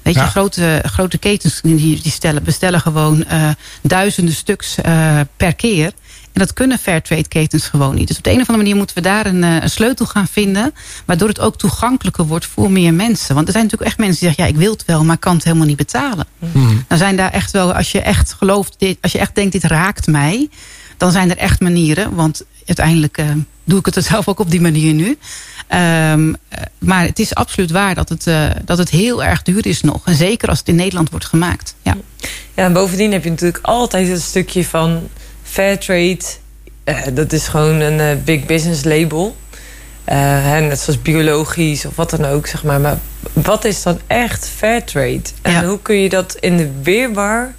Weet je, Ja. grote, grote ketens die, die stellen, bestellen gewoon eh, duizenden stuks eh, per keer. En dat kunnen fairtrade ketens gewoon niet. Dus op de een of andere manier moeten we daar een, eh, een sleutel gaan vinden. Waardoor het ook toegankelijker wordt voor meer mensen. Want er zijn natuurlijk echt mensen die zeggen... ja, ik wil het wel, maar kan het helemaal niet betalen. Mhm. Dan zijn daar echt wel, als je echt gelooft... Dit, als je echt denkt, dit raakt mij... dan zijn er echt manieren. Want uiteindelijk eh, doe ik het er zelf ook op die manier nu. Ehm, eh, maar het is absoluut waar dat het, eh, dat het heel erg duur is nog. En zeker als het in Nederland wordt gemaakt. Ja. Ja, en bovendien heb je natuurlijk altijd een stukje van Fairtrade. Eh, dat is gewoon een eh, big business label. Hè, net zoals biologisch of wat dan ook, zeg maar. Maar wat is dan echt Fairtrade? En Ja. hoe kun je dat in de weerbaar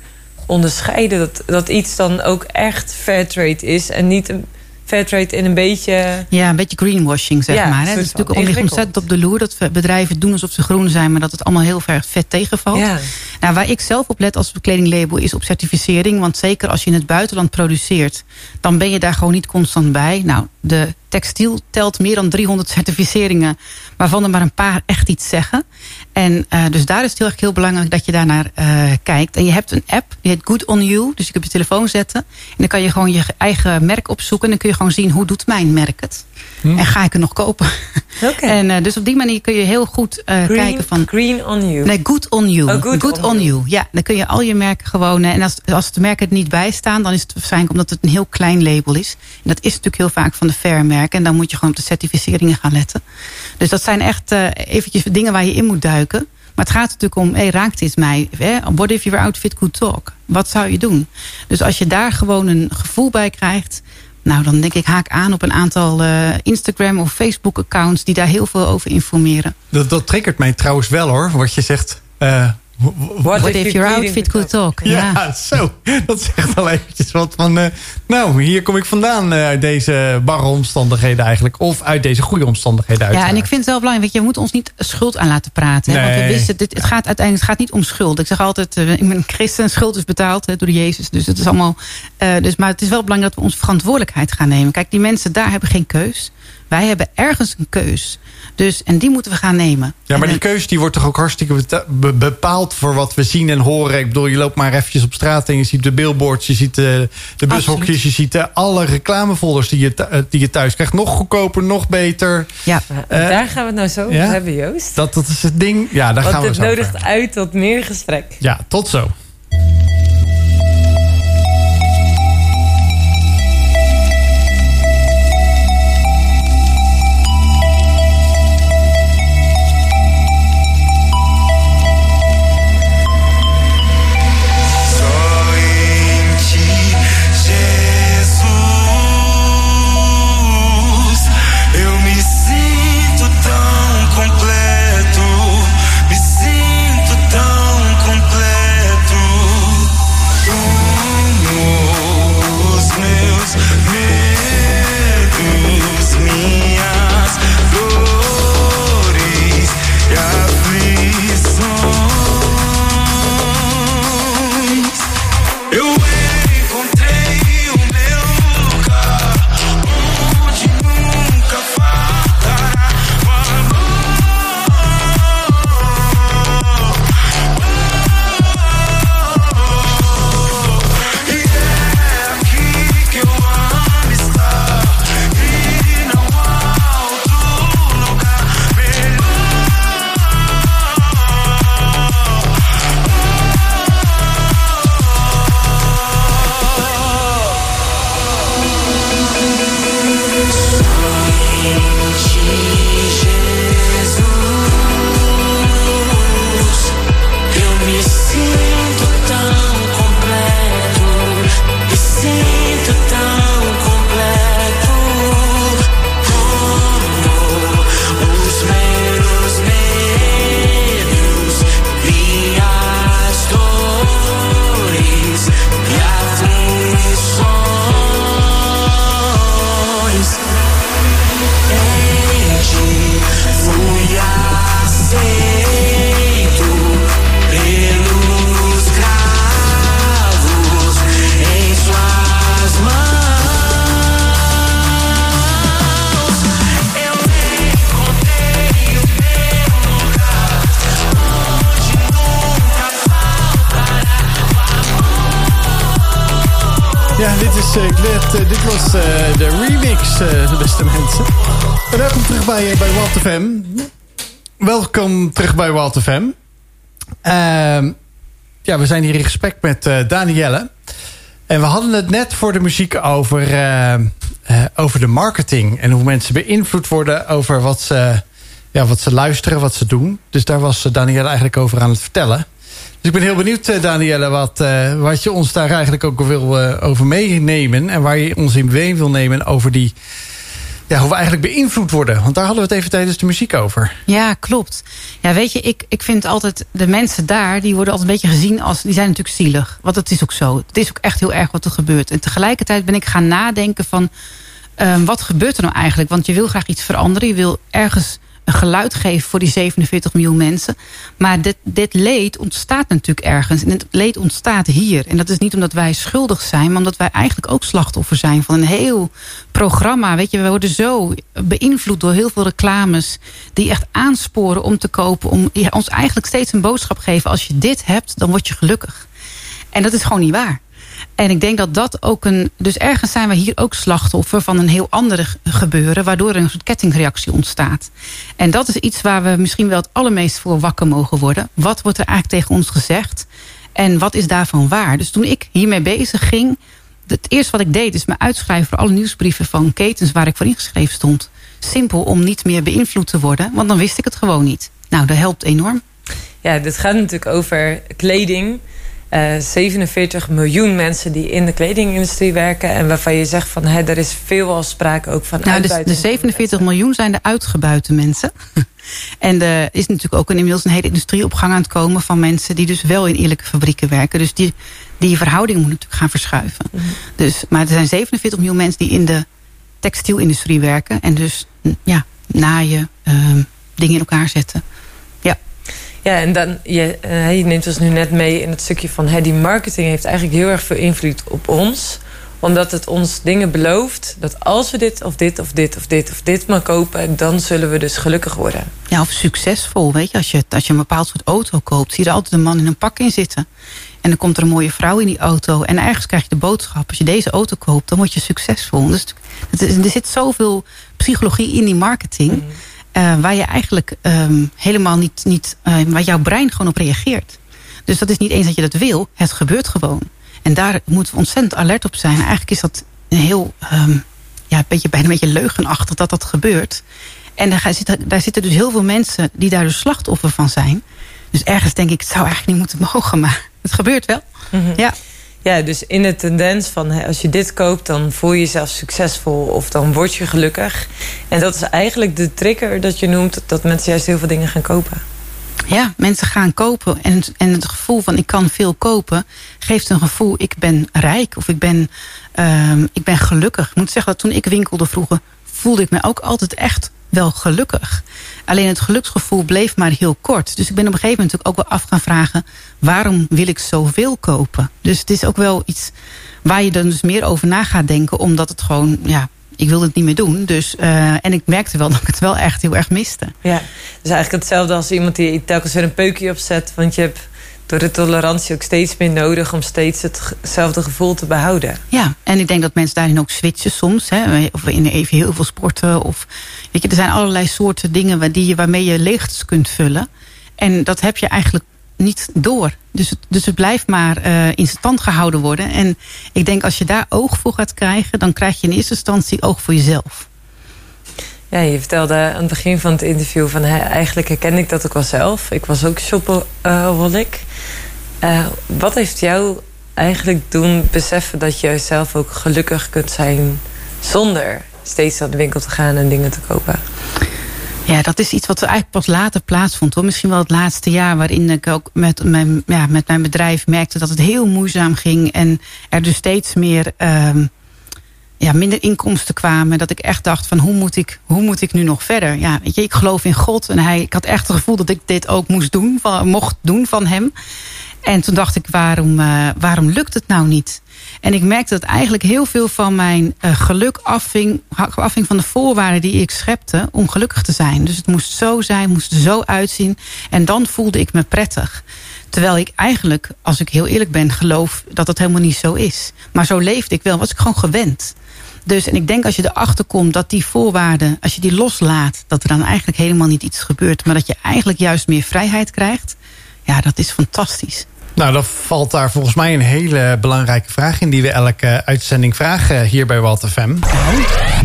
onderscheiden? Dat, dat iets dan ook echt Fairtrade is en niet een Fairtrade in een beetje... Ja, een beetje greenwashing, zeg Ja, maar. Hè. soort Het is natuurlijk ontzettend op de loer. Dat bedrijven doen alsof ze groen zijn, maar dat het allemaal heel ver vet tegenvalt. Ja. Nou, waar ik zelf op let als kledinglabel is op certificering. Want zeker als je in het buitenland produceert, dan ben je daar gewoon niet constant bij. Nou, de textiel telt meer dan 300 certificeringen, waarvan er maar een paar echt iets zeggen. En eh, dus daar is het heel erg heel belangrijk dat je daarnaar eh kijkt. En je hebt een app, die heet Good On You. Dus je kunt je telefoon zetten. En dan kan je gewoon je eigen merk opzoeken. En dan kun je gewoon zien, hoe doet mijn merk het? En ga ik er nog kopen? Oké. (laughs) En eh, dus op die manier kun je heel goed Green, kijken van... green on you. Nee, good on you. Oh, good on you. Ja, dan kun je al je merken gewoon... En als, als de merken er niet bij staan... dan is het waarschijnlijk omdat het een heel klein label is. En dat is natuurlijk heel vaak van de fair merken. En dan moet je gewoon op de certificeringen gaan letten. Dus dat zijn echt eh, eventjes dingen waar je in moet duiken. Maar het gaat natuurlijk om, hey, raakt dit mij? Hè? What if your outfit could talk? Wat zou je doen? Dus als je daar gewoon een gevoel bij krijgt... Nou, dan denk ik haak aan op een aantal eh, Instagram of Facebook accounts... die daar heel veel over informeren. Dat, dat triggert mij trouwens wel hoor, wat je zegt. Eh, What if your outfit could talk? Ja, Ja. zo. Dat zegt al eventjes wat van... eh, Nou, hier kom ik vandaan eh, uit deze barre omstandigheden eigenlijk. Of uit deze goede omstandigheden uit. Ja, en ik vind het wel belangrijk. Weet je, we moeten ons niet schuld aan laten praten. Hè? Want we wisten, dit, het gaat uiteindelijk het gaat niet om schuld. Ik zeg altijd, eh, ik ben christen, schuld is betaald hè, door Jezus. Dus het is allemaal. dus, maar het is wel belangrijk dat we onze verantwoordelijkheid gaan nemen. Kijk, die mensen daar hebben geen keus. Wij hebben ergens een keus. Dus, en die moeten we gaan nemen. Ja, maar En, die keuze die wordt toch ook hartstikke bepaald voor wat we zien en horen. Ik bedoel, je loopt maar eventjes op straat en je ziet de billboards, je ziet de, de bushokjes, Absoluut. je ziet eh, alle reclamefolders die je, eh, die je thuis krijgt. Nog goedkoper, nog beter. ja. Eh, Daar gaan we het nou zo over ja? hebben, Joost. Dat, dat is het ding. Ja, daar gaan we het zo nodigt uit tot meer gesprek. Ja, tot zo. Bij, eh, bij Wild FM. Welkom terug bij Wild FM. Ehm, ja, we zijn hier in gesprek met eh, Danielle. En we hadden het net voor de muziek over, eh, over de marketing. En hoe mensen beïnvloed worden over wat ze, ja, wat ze luisteren, wat ze doen. Dus daar was Danielle eigenlijk over aan het vertellen. Dus ik ben heel benieuwd, Danielle, wat, wat je ons daar eigenlijk ook wil over meenemen. En waar je ons in mee wil nemen over die, ja, hoe we eigenlijk beïnvloed worden. Want daar hadden we het even tijdens de muziek over. Ja, klopt. Ja, weet je, ik, ik vind altijd de mensen daar, die worden altijd een beetje gezien als, die zijn natuurlijk zielig. Want het is ook zo. Het is ook echt heel erg wat er gebeurt. En tegelijkertijd ben ik gaan nadenken van, ehm, wat gebeurt er nou eigenlijk? Want je wil graag iets veranderen. Je wil ergens een geluid geven voor die 47 miljoen mensen. Maar dit, dit leed ontstaat natuurlijk ergens. En het leed ontstaat hier. En dat is niet omdat wij schuldig zijn... maar omdat wij eigenlijk ook slachtoffer zijn van een heel programma. Weet je, we worden zo beïnvloed door heel veel reclames... die echt aansporen om te kopen. Om ons eigenlijk steeds een boodschap geven. Als je dit hebt, dan word je gelukkig. En dat is gewoon niet waar. En ik denk dat dat ook een... Dus ergens zijn we hier ook slachtoffer van een heel ander ge- gebeuren... waardoor een soort kettingreactie ontstaat. En dat is iets waar we misschien wel het allermeest voor wakker mogen worden. Wat wordt er eigenlijk tegen ons gezegd? En wat is daarvan waar? Dus toen ik hiermee bezig ging... Het eerste wat ik deed is me uitschrijven voor alle nieuwsbrieven van ketens... waar ik voor ingeschreven stond. Simpel om niet meer beïnvloed te worden. Want dan wist ik het gewoon niet. Nou, dat helpt enorm. Ja, dit gaat natuurlijk over kleding. Eh, 47 miljoen mensen die in de kledingindustrie werken. En waarvan je zegt van hè, er is veelal sprake ook van Nou, de, uitbuiting. de 47 miljoen zijn de uitgebuite mensen. (laughs) En er is natuurlijk ook een, inmiddels een hele industrie op gang aan het komen... van mensen die dus wel in eerlijke fabrieken werken. Dus die, die verhouding moet natuurlijk gaan verschuiven. dus, maar er zijn 47 miljoen mensen die in de textielindustrie werken. En dus ja, naaien, ehm, dingen in elkaar zetten. Ja. En dan, je, eh, je neemt ons nu net mee in het stukje van... Hè, die marketing heeft eigenlijk heel erg veel invloed op ons omdat het ons dingen belooft dat als we dit of dit of dit of dit of dit maar kopen, dan zullen we dus gelukkig worden. Ja, of succesvol. Weet je, als je, als je een bepaald soort auto koopt, zie je er altijd een man in een pak in zitten. En dan komt er een mooie vrouw in die auto. En ergens krijg je de boodschap: als je deze auto koopt, dan word je succesvol. Dus het is, er zit zoveel psychologie in die marketing. Uh, waar je eigenlijk um, helemaal niet, niet uh, waar jouw brein gewoon op reageert. Dus dat is niet eens dat je dat wil, het gebeurt gewoon. En daar moeten we ontzettend alert op zijn. Eigenlijk is dat een heel, um, ja, een beetje, bijna een beetje leugenachtig dat dat gebeurt. En daar zitten, daar zitten dus heel veel mensen die daar dus slachtoffer van zijn. Dus ergens denk ik, het zou eigenlijk niet moeten mogen, maar het gebeurt wel. Mhm. Mm -hmm. Ja. Ja, dus in de tendens van als je dit koopt, dan voel je jezelf succesvol of dan word je gelukkig. En dat is eigenlijk de trigger dat je noemt dat mensen juist heel veel dingen gaan kopen. Ja, mensen gaan kopen. En, en het gevoel van ik kan veel kopen... geeft een gevoel, ik ben rijk of ik ben, um, ik ben gelukkig. Ik moet zeggen dat toen ik winkelde vroeger... voelde ik me ook altijd echt wel gelukkig. Alleen het geluksgevoel bleef maar heel kort. Dus ik ben op een gegeven moment natuurlijk ook wel af gaan vragen... waarom wil ik zoveel kopen? Dus het is ook wel iets waar je dan dus meer over na gaat denken... omdat het gewoon... ja ik wilde het niet meer doen. Dus, uh, en ik merkte wel (laughs) dat ik het wel echt heel erg miste. Ja, dus eigenlijk hetzelfde als iemand die telkens weer een peukje opzet. Want je hebt door de tolerantie ook steeds meer nodig... om steeds hetzelfde gevoel te behouden. Ja, en ik denk dat mensen daarin ook switchen soms. Hè, of in even heel veel sporten. Of, weet je, er zijn allerlei soorten dingen waar, die waarmee je leegtes kunt vullen. En dat heb je eigenlijk niet door. Dus het, dus het blijft maar uh, in stand gehouden worden. En ik denk als je daar oog voor gaat krijgen... dan krijg je in eerste instantie oog voor jezelf. Ja, je vertelde aan het begin van het interview... van eigenlijk herkende ik dat ook wel zelf. Ik was ook shopaholic. Uh, wat heeft jou eigenlijk doen beseffen... dat je zelf ook gelukkig kunt zijn... zonder steeds naar de winkel te gaan en dingen te kopen? Ja, dat is iets wat eigenlijk pas later plaatsvond. Hoor. Misschien wel het laatste jaar waarin ik ook met mijn, ja, met mijn bedrijf merkte dat het heel moeizaam ging. En er dus steeds meer, um, ja, minder inkomsten kwamen. Dat ik echt dacht van hoe moet ik, hoe moet ik nu nog verder? Ja, weet je, ik geloof in God. En hij, ik had echt het gevoel dat ik dit ook moest doen, van, mocht doen van hem. En toen dacht ik, waarom, uh, waarom lukt het nou niet? En ik merkte dat eigenlijk heel veel van mijn uh, geluk afving, afving van de voorwaarden die ik schepte om gelukkig te zijn. Dus het moest zo zijn, moest er zo uitzien. En dan voelde ik me prettig. Terwijl ik eigenlijk, als ik heel eerlijk ben, geloof dat dat helemaal niet zo is. Maar zo leefde ik wel, was ik gewoon gewend. Dus en ik denk als je erachter komt dat die voorwaarden, als je die loslaat, dat er dan eigenlijk helemaal niet iets gebeurt. Maar dat je eigenlijk juist meer vrijheid krijgt. Ja, dat is fantastisch. Nou, dan valt daar volgens mij een hele belangrijke vraag in... die we elke uitzending vragen hier bij Walter FM.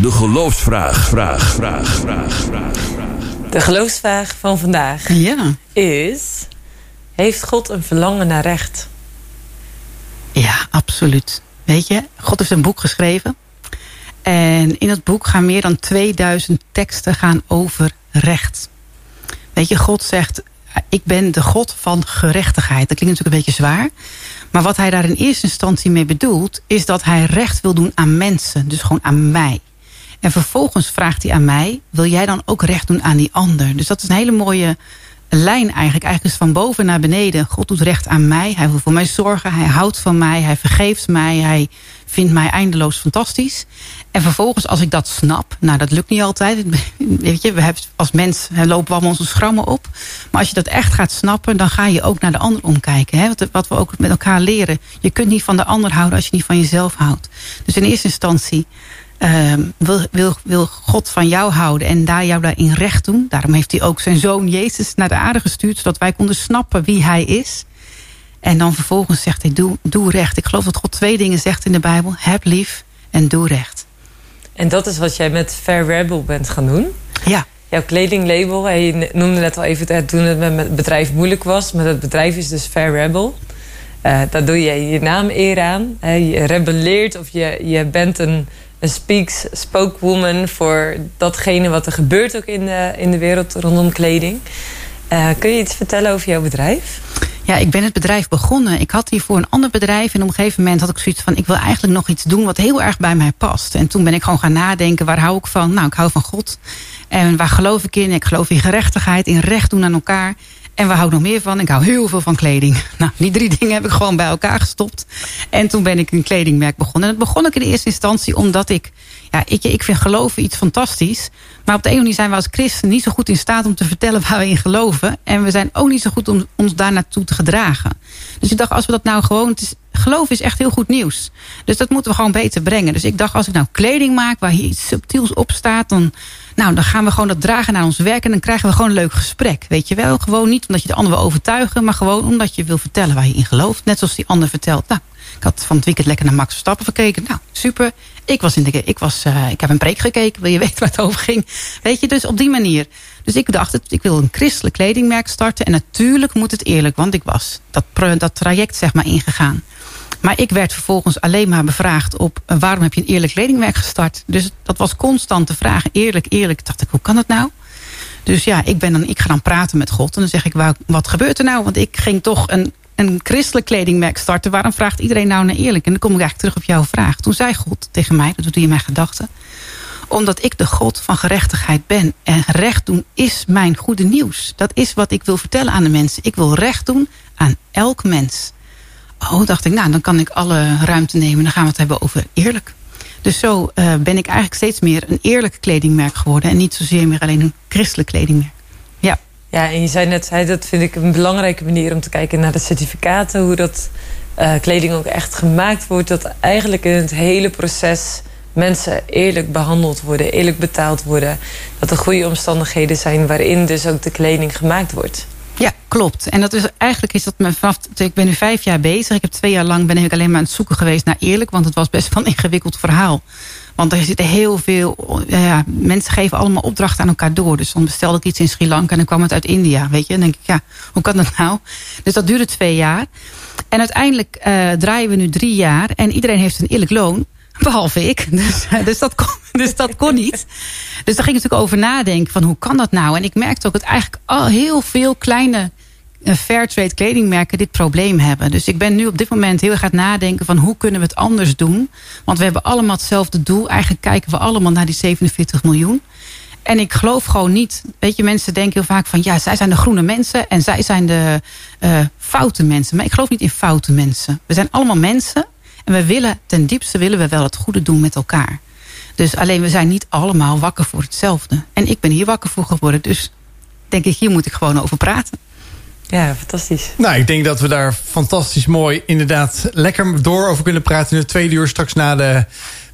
De geloofsvraag, vraag, vraag, vraag, vraag. De geloofsvraag van vandaag ja. is... Heeft God een verlangen naar recht? Ja, absoluut. Weet je, God heeft een boek geschreven. En in dat boek gaan meer dan 2000 teksten gaan over recht. Weet je, God zegt ik ben de God van gerechtigheid. Dat klinkt natuurlijk een beetje zwaar. Maar wat hij daar in eerste instantie mee bedoelt... is dat hij recht wil doen aan mensen. Dus gewoon aan mij. En vervolgens vraagt hij aan mij... wil jij dan ook recht doen aan die ander? Dus dat is een hele mooie lijn eigenlijk. Eigenlijk is van boven naar beneden. God doet recht aan mij. Hij wil voor mij zorgen. Hij houdt van mij. Hij vergeeft mij. Hij vindt mij eindeloos fantastisch. En vervolgens, als ik dat snap... nou, dat lukt niet altijd. (laughs) Weet je, we hebben als mens lopen we allemaal onze schrammen op. Maar als je dat echt gaat snappen... dan ga je ook naar de ander omkijken. Hè? Wat, wat we ook met elkaar leren. Je kunt niet van de ander houden als je niet van jezelf houdt. Dus in eerste instantie... Uh, wil, wil, wil God van jou houden en daar jou daarin recht doen. Daarom heeft hij ook zijn zoon Jezus naar de aarde gestuurd... zodat wij konden snappen wie hij is. En dan vervolgens zegt hij, doe, doe recht. Ik geloof dat God twee dingen zegt in de Bijbel. Heb lief en doe recht. En dat is wat jij met Fair Rebel bent gaan doen? Ja. Jouw kledinglabel, je noemde net al even toen het met het bedrijf moeilijk was. Maar het bedrijf is dus Fair Rebel. Eh daar doe je je naam eer aan. je rebelleert of je, je bent een, een speaks, spokeswoman voor datgene wat er gebeurt ook in de, in de wereld rondom kleding. Eh, kun je iets vertellen over jouw bedrijf? Ja, ik ben het bedrijf begonnen. Ik had hiervoor een ander bedrijf. En op een gegeven moment had ik zoiets van... ik wil eigenlijk nog iets doen wat heel erg bij mij past. En toen ben ik gewoon gaan nadenken, waar hou ik van? Nou, ik hou van God. En waar geloof ik in? Ik geloof in gerechtigheid, in recht doen aan elkaar. En waar hou ik nog meer van? Ik hou heel veel van kleding. (laughs) Nou, die drie dingen heb ik gewoon bij elkaar gestopt. En toen ben ik een kledingmerk begonnen. En dat begon ik in eerste instantie omdat ik... Ja, ik, ik vind geloven iets fantastisch. Maar op de een manier zijn we als christen niet zo goed in staat om te vertellen waar we in geloven. En we zijn ook niet zo goed om ons daar naartoe te gedragen. Dus ik dacht, als we dat nou gewoon... Geloof is echt heel goed nieuws. Dus dat moeten we gewoon beter brengen. Dus ik dacht, als ik nou kleding maak waar hier iets subtiels op staat... dan, nou, dan gaan we gewoon dat dragen naar ons werk... en dan krijgen we gewoon een leuk gesprek. Weet je wel? Gewoon niet omdat je de ander wil overtuigen... maar gewoon omdat je wil vertellen waar je in gelooft. Net zoals die ander vertelt. Nou, ik had van het weekend lekker naar Max Verstappen gekeken. Nou, super. Ik, was in de, ik, was, uh, ik heb een preek gekeken. Wil je (laughs) weten waar het over ging? Weet je, dus op die manier. Dus ik dacht, ik wil een christelijk kledingmerk starten. En natuurlijk moet het eerlijk, want ik was dat, dat traject zeg maar ingegaan. Maar ik werd vervolgens alleen maar bevraagd op... Uh, waarom heb je een eerlijk kledingmerk gestart? Dus dat was constant de vraag, eerlijk, eerlijk. Dacht ik, hoe kan dat nou? Dus ja, ik, ben dan, ik ga dan praten met God. En dan zeg ik, wat gebeurt er nou? Want ik ging toch een een christelijk kledingmerk starten. Waarom vraagt iedereen nou naar eerlijk? En dan kom ik eigenlijk terug op jouw vraag. Toen zei God tegen mij, dat doet hij in mijn gedachten. Omdat ik de God van gerechtigheid ben. En recht doen is mijn goede nieuws. Dat is wat ik wil vertellen aan de mensen. Ik wil recht doen aan elk mens. Oh, dacht ik, nou, dan kan ik alle ruimte nemen. Dan gaan we het hebben over eerlijk. Dus zo uh, ben ik eigenlijk steeds meer een eerlijk kledingmerk geworden. En niet zozeer meer alleen een christelijk kledingmerk. Ja. En je zei net, dat vind ik een belangrijke manier om te kijken naar de certificaten. Hoe dat uh, kleding ook echt gemaakt wordt. Dat eigenlijk in het hele proces mensen eerlijk behandeld worden, eerlijk betaald worden. Dat er goede omstandigheden zijn waarin dus ook de kleding gemaakt wordt. Ja, klopt. En dat is eigenlijk is dat me vanaf. Ik ben nu vijf jaar bezig. Ik heb twee jaar lang ben ik alleen maar aan het zoeken geweest naar eerlijk, want het was best wel een ingewikkeld verhaal. Want er zitten heel veel... Ja, mensen geven allemaal opdrachten aan elkaar door. Dus dan bestelde ik iets in Sri Lanka en dan kwam het uit India. Weet je, dan denk ik, ja, hoe kan dat nou? Dus dat duurde twee jaar. En uiteindelijk uh, draaien we nu drie jaar. En iedereen heeft een eerlijk loon. Behalve ik. (laughs) Dus, dus, dat, kon, dus dat kon niet. Dus daar ging ik natuurlijk over nadenken. Van hoe kan dat nou? En ik merkte ook dat eigenlijk al heel veel kleine fairtrade kledingmerken dit probleem hebben. Dus ik ben nu op dit moment heel erg aan het nadenken van hoe kunnen we het anders doen. Want we hebben allemaal hetzelfde doel. Eigenlijk kijken we allemaal naar die 47 miljoen. En ik geloof gewoon niet. Weet je, mensen denken heel vaak van ja, zij zijn de groene mensen en zij zijn de uh, foute mensen. Maar ik geloof niet in foute mensen. We zijn allemaal mensen en we willen ten diepste willen we wel het goede doen met elkaar. Dus alleen we zijn niet allemaal wakker voor hetzelfde. En ik ben hier wakker voor geworden. Dus denk ik, hier moet ik gewoon over praten. Ja, fantastisch. Nou, ik denk dat we daar fantastisch mooi inderdaad lekker door over kunnen praten in de tweede uur straks na de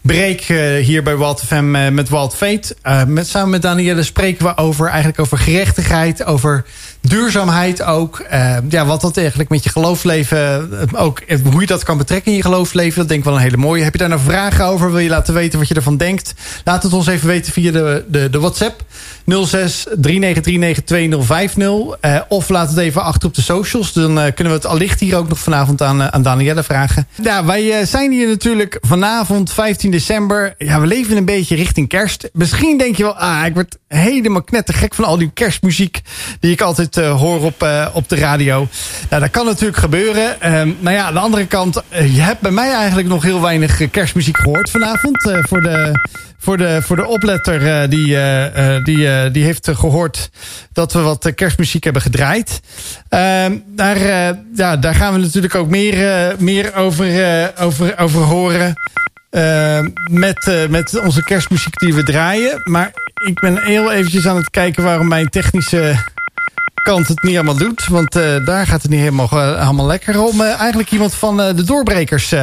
break uh, hier bij Walt FM uh, met Walt Veet. Uh, met, samen met Danielle spreken we over, eigenlijk over gerechtigheid, over duurzaamheid ook. ja, wat dat eigenlijk met je geloofsleven, ook hoe je dat kan betrekken in je geloofsleven. Dat denk ik wel een hele mooie. Heb je daar nou vragen over? Wil je laten weten wat je ervan denkt? Laat het ons even weten via de, de, de WhatsApp. 06 393 uh, Of laat het even achter op de socials. Dan uh, kunnen we het allicht hier ook nog vanavond aan, uh, aan Danielle vragen. Ja, wij zijn hier natuurlijk vanavond 15 december. Ja, we leven een beetje richting kerst. Misschien denk je wel, ah, ik word helemaal knettergek van al die kerstmuziek... die ik altijd hoor op, op de radio. Nou, dat kan natuurlijk gebeuren. Ehm, nou ja, aan de andere kant, je hebt bij mij eigenlijk nog heel weinig kerstmuziek gehoord vanavond. voor de voor de, voor de opletter die, die, die heeft gehoord dat we wat kerstmuziek hebben gedraaid. Ehm, daar, ja, daar gaan we natuurlijk ook meer, meer over, over, over horen. Ehm, met, met onze kerstmuziek die we draaien. Maar ik ben heel eventjes aan het kijken waarom mijn technische kant het niet allemaal doet. Want daar gaat het niet helemaal, helemaal lekker om. eigenlijk iemand van de doorbrekers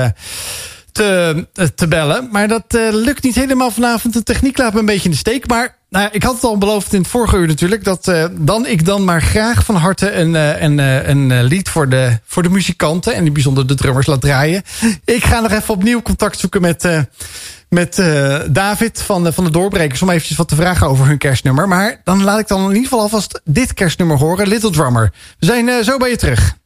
te, te bellen. Maar dat uh, lukt niet helemaal vanavond. De techniek laat me een beetje in de steek. Maar nou, ik had het al beloofd in het vorige uur natuurlijk... dat uh, dan ik dan maar graag van harte een, uh, een, een lied voor de, voor de muzikanten... en in bijzonder de drummers laat draaien. Ik ga nog even opnieuw contact zoeken met... met David van de, van de Doorbrekers... om eventjes wat te vragen over hun kerstnummer. Maar dan laat ik dan in ieder geval alvast dit kerstnummer horen. Little Drummer. We zijn zo bij je terug.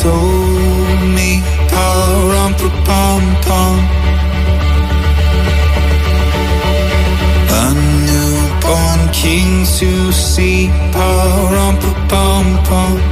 sold me Param pa pam pam A newborn king to see Param pa pam pam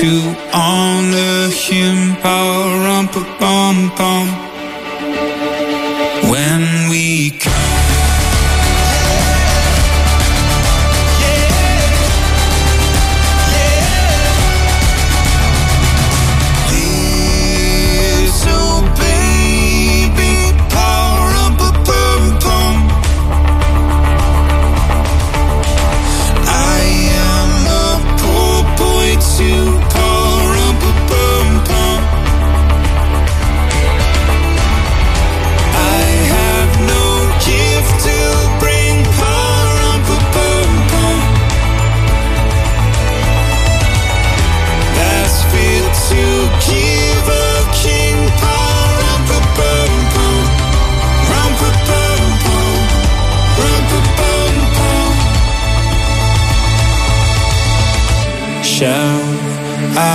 to honor him, pow rum bum bum.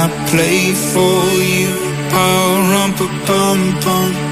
I play for you? Pow rum pa bum bum.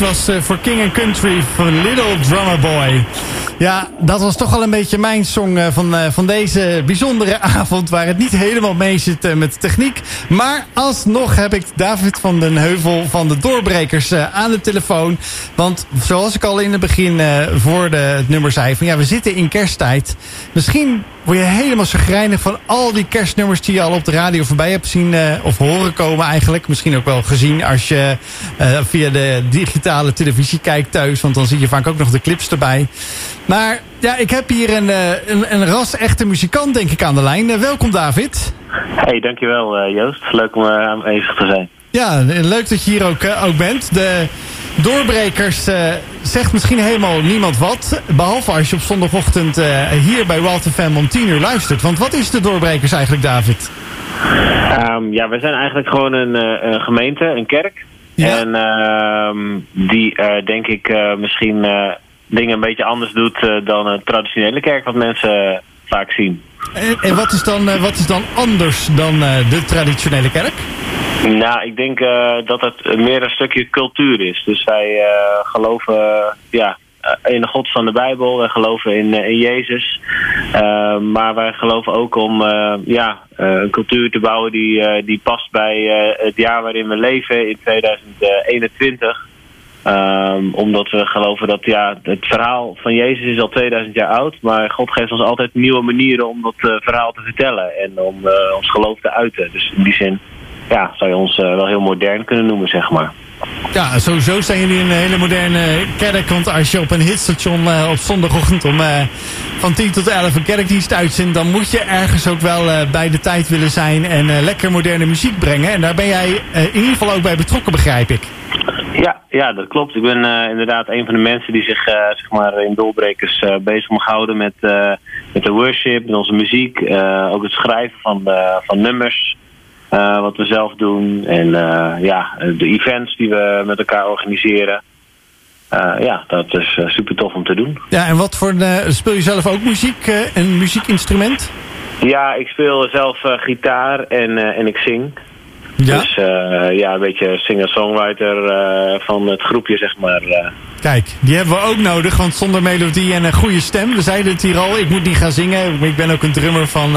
Was eh, voor King and Country van Little Drummer Boy. Ja, dat was toch wel een beetje mijn song eh, van, eh, van deze bijzondere (laughs) avond... waar het niet helemaal mee zit met techniek. Maar alsnog heb ik David van den Heuvel van de Doorbrekers aan de telefoon. Want zoals ik al in het begin voor de, het nummer zei... van ja, we zitten in kersttijd. Misschien word je helemaal chagrijnig van al die kerstnummers... die je al op de radio voorbij hebt zien eh, of horen komen eigenlijk. Misschien ook wel gezien als je eh, via de digitale televisie kijkt thuis. Want dan zie je vaak ook nog de clips erbij. Maar ja, ik heb hier een, eh, een, een ras-echte muzikant denk ik aan de lijn. Welkom David. Hey, dankjewel Joost. Leuk om aanwezig te zijn. Ja, leuk dat je hier ook, ook bent. De doorbrekers eh, zegt misschien helemaal niemand wat. Behalve als je op zondagochtend eh, hier bij Wild FM om 10 uur luistert. Want wat is de doorbrekers eigenlijk, David? Ehm, ja, we zijn eigenlijk gewoon een, eh, een gemeente, een kerk. En ehm, die denk ik misschien dingen een beetje anders doet dan een traditionele kerk wat mensen vaak zien. En, en wat, is dan, eh, wat is dan anders dan eh, de traditionele kerk? Nou, ik denk eh, dat het meer een stukje cultuur is. Dus wij geloven ja, in de God van de Bijbel, wij geloven in, in Jezus. Maar wij geloven ook om ja, een cultuur te bouwen die, die past bij het jaar waarin we leven, in 2021. Ehm, omdat we geloven dat ja, het verhaal van Jezus is al 2000 jaar oud. Maar God geeft ons altijd nieuwe manieren om dat eh, verhaal te vertellen. En om eh, ons geloof te uiten. Dus in die zin ja, zou je ons eh, wel heel modern kunnen noemen, zeg maar. Ja, sowieso zijn jullie een hele moderne kerk. Want als je op een hitstation eh, op zondagochtend om eh, van 10 tot 11 een kerkdienst uitzendt... dan moet je ergens ook wel eh, bij de tijd willen zijn en lekker moderne muziek brengen. En daar ben jij in ieder geval ook bij betrokken, begrijp ik. Ja, ja, dat klopt. Ik ben inderdaad een van de mensen die zich zeg maar in Doelbrekers eh, bezig mag houden met, met de worship, met onze muziek. ook het schrijven van, van nummers, eh, wat we zelf doen. En eh, ja, de events die we met elkaar organiseren. Eh, ja, dat is super tof om te doen. Ja, en wat voor... speel je zelf ook muziek, een muziekinstrument? Ja, ik speel zelf gitaar en, en ik zing. Ja? Dus eh, ja, een beetje singer-songwriter eh, van het groepje, zeg maar. eh. Kijk, die hebben we ook nodig, want zonder melodie en een goede stem, we zeiden het hier al, ik moet niet gaan zingen. Ik ben ook een drummer van,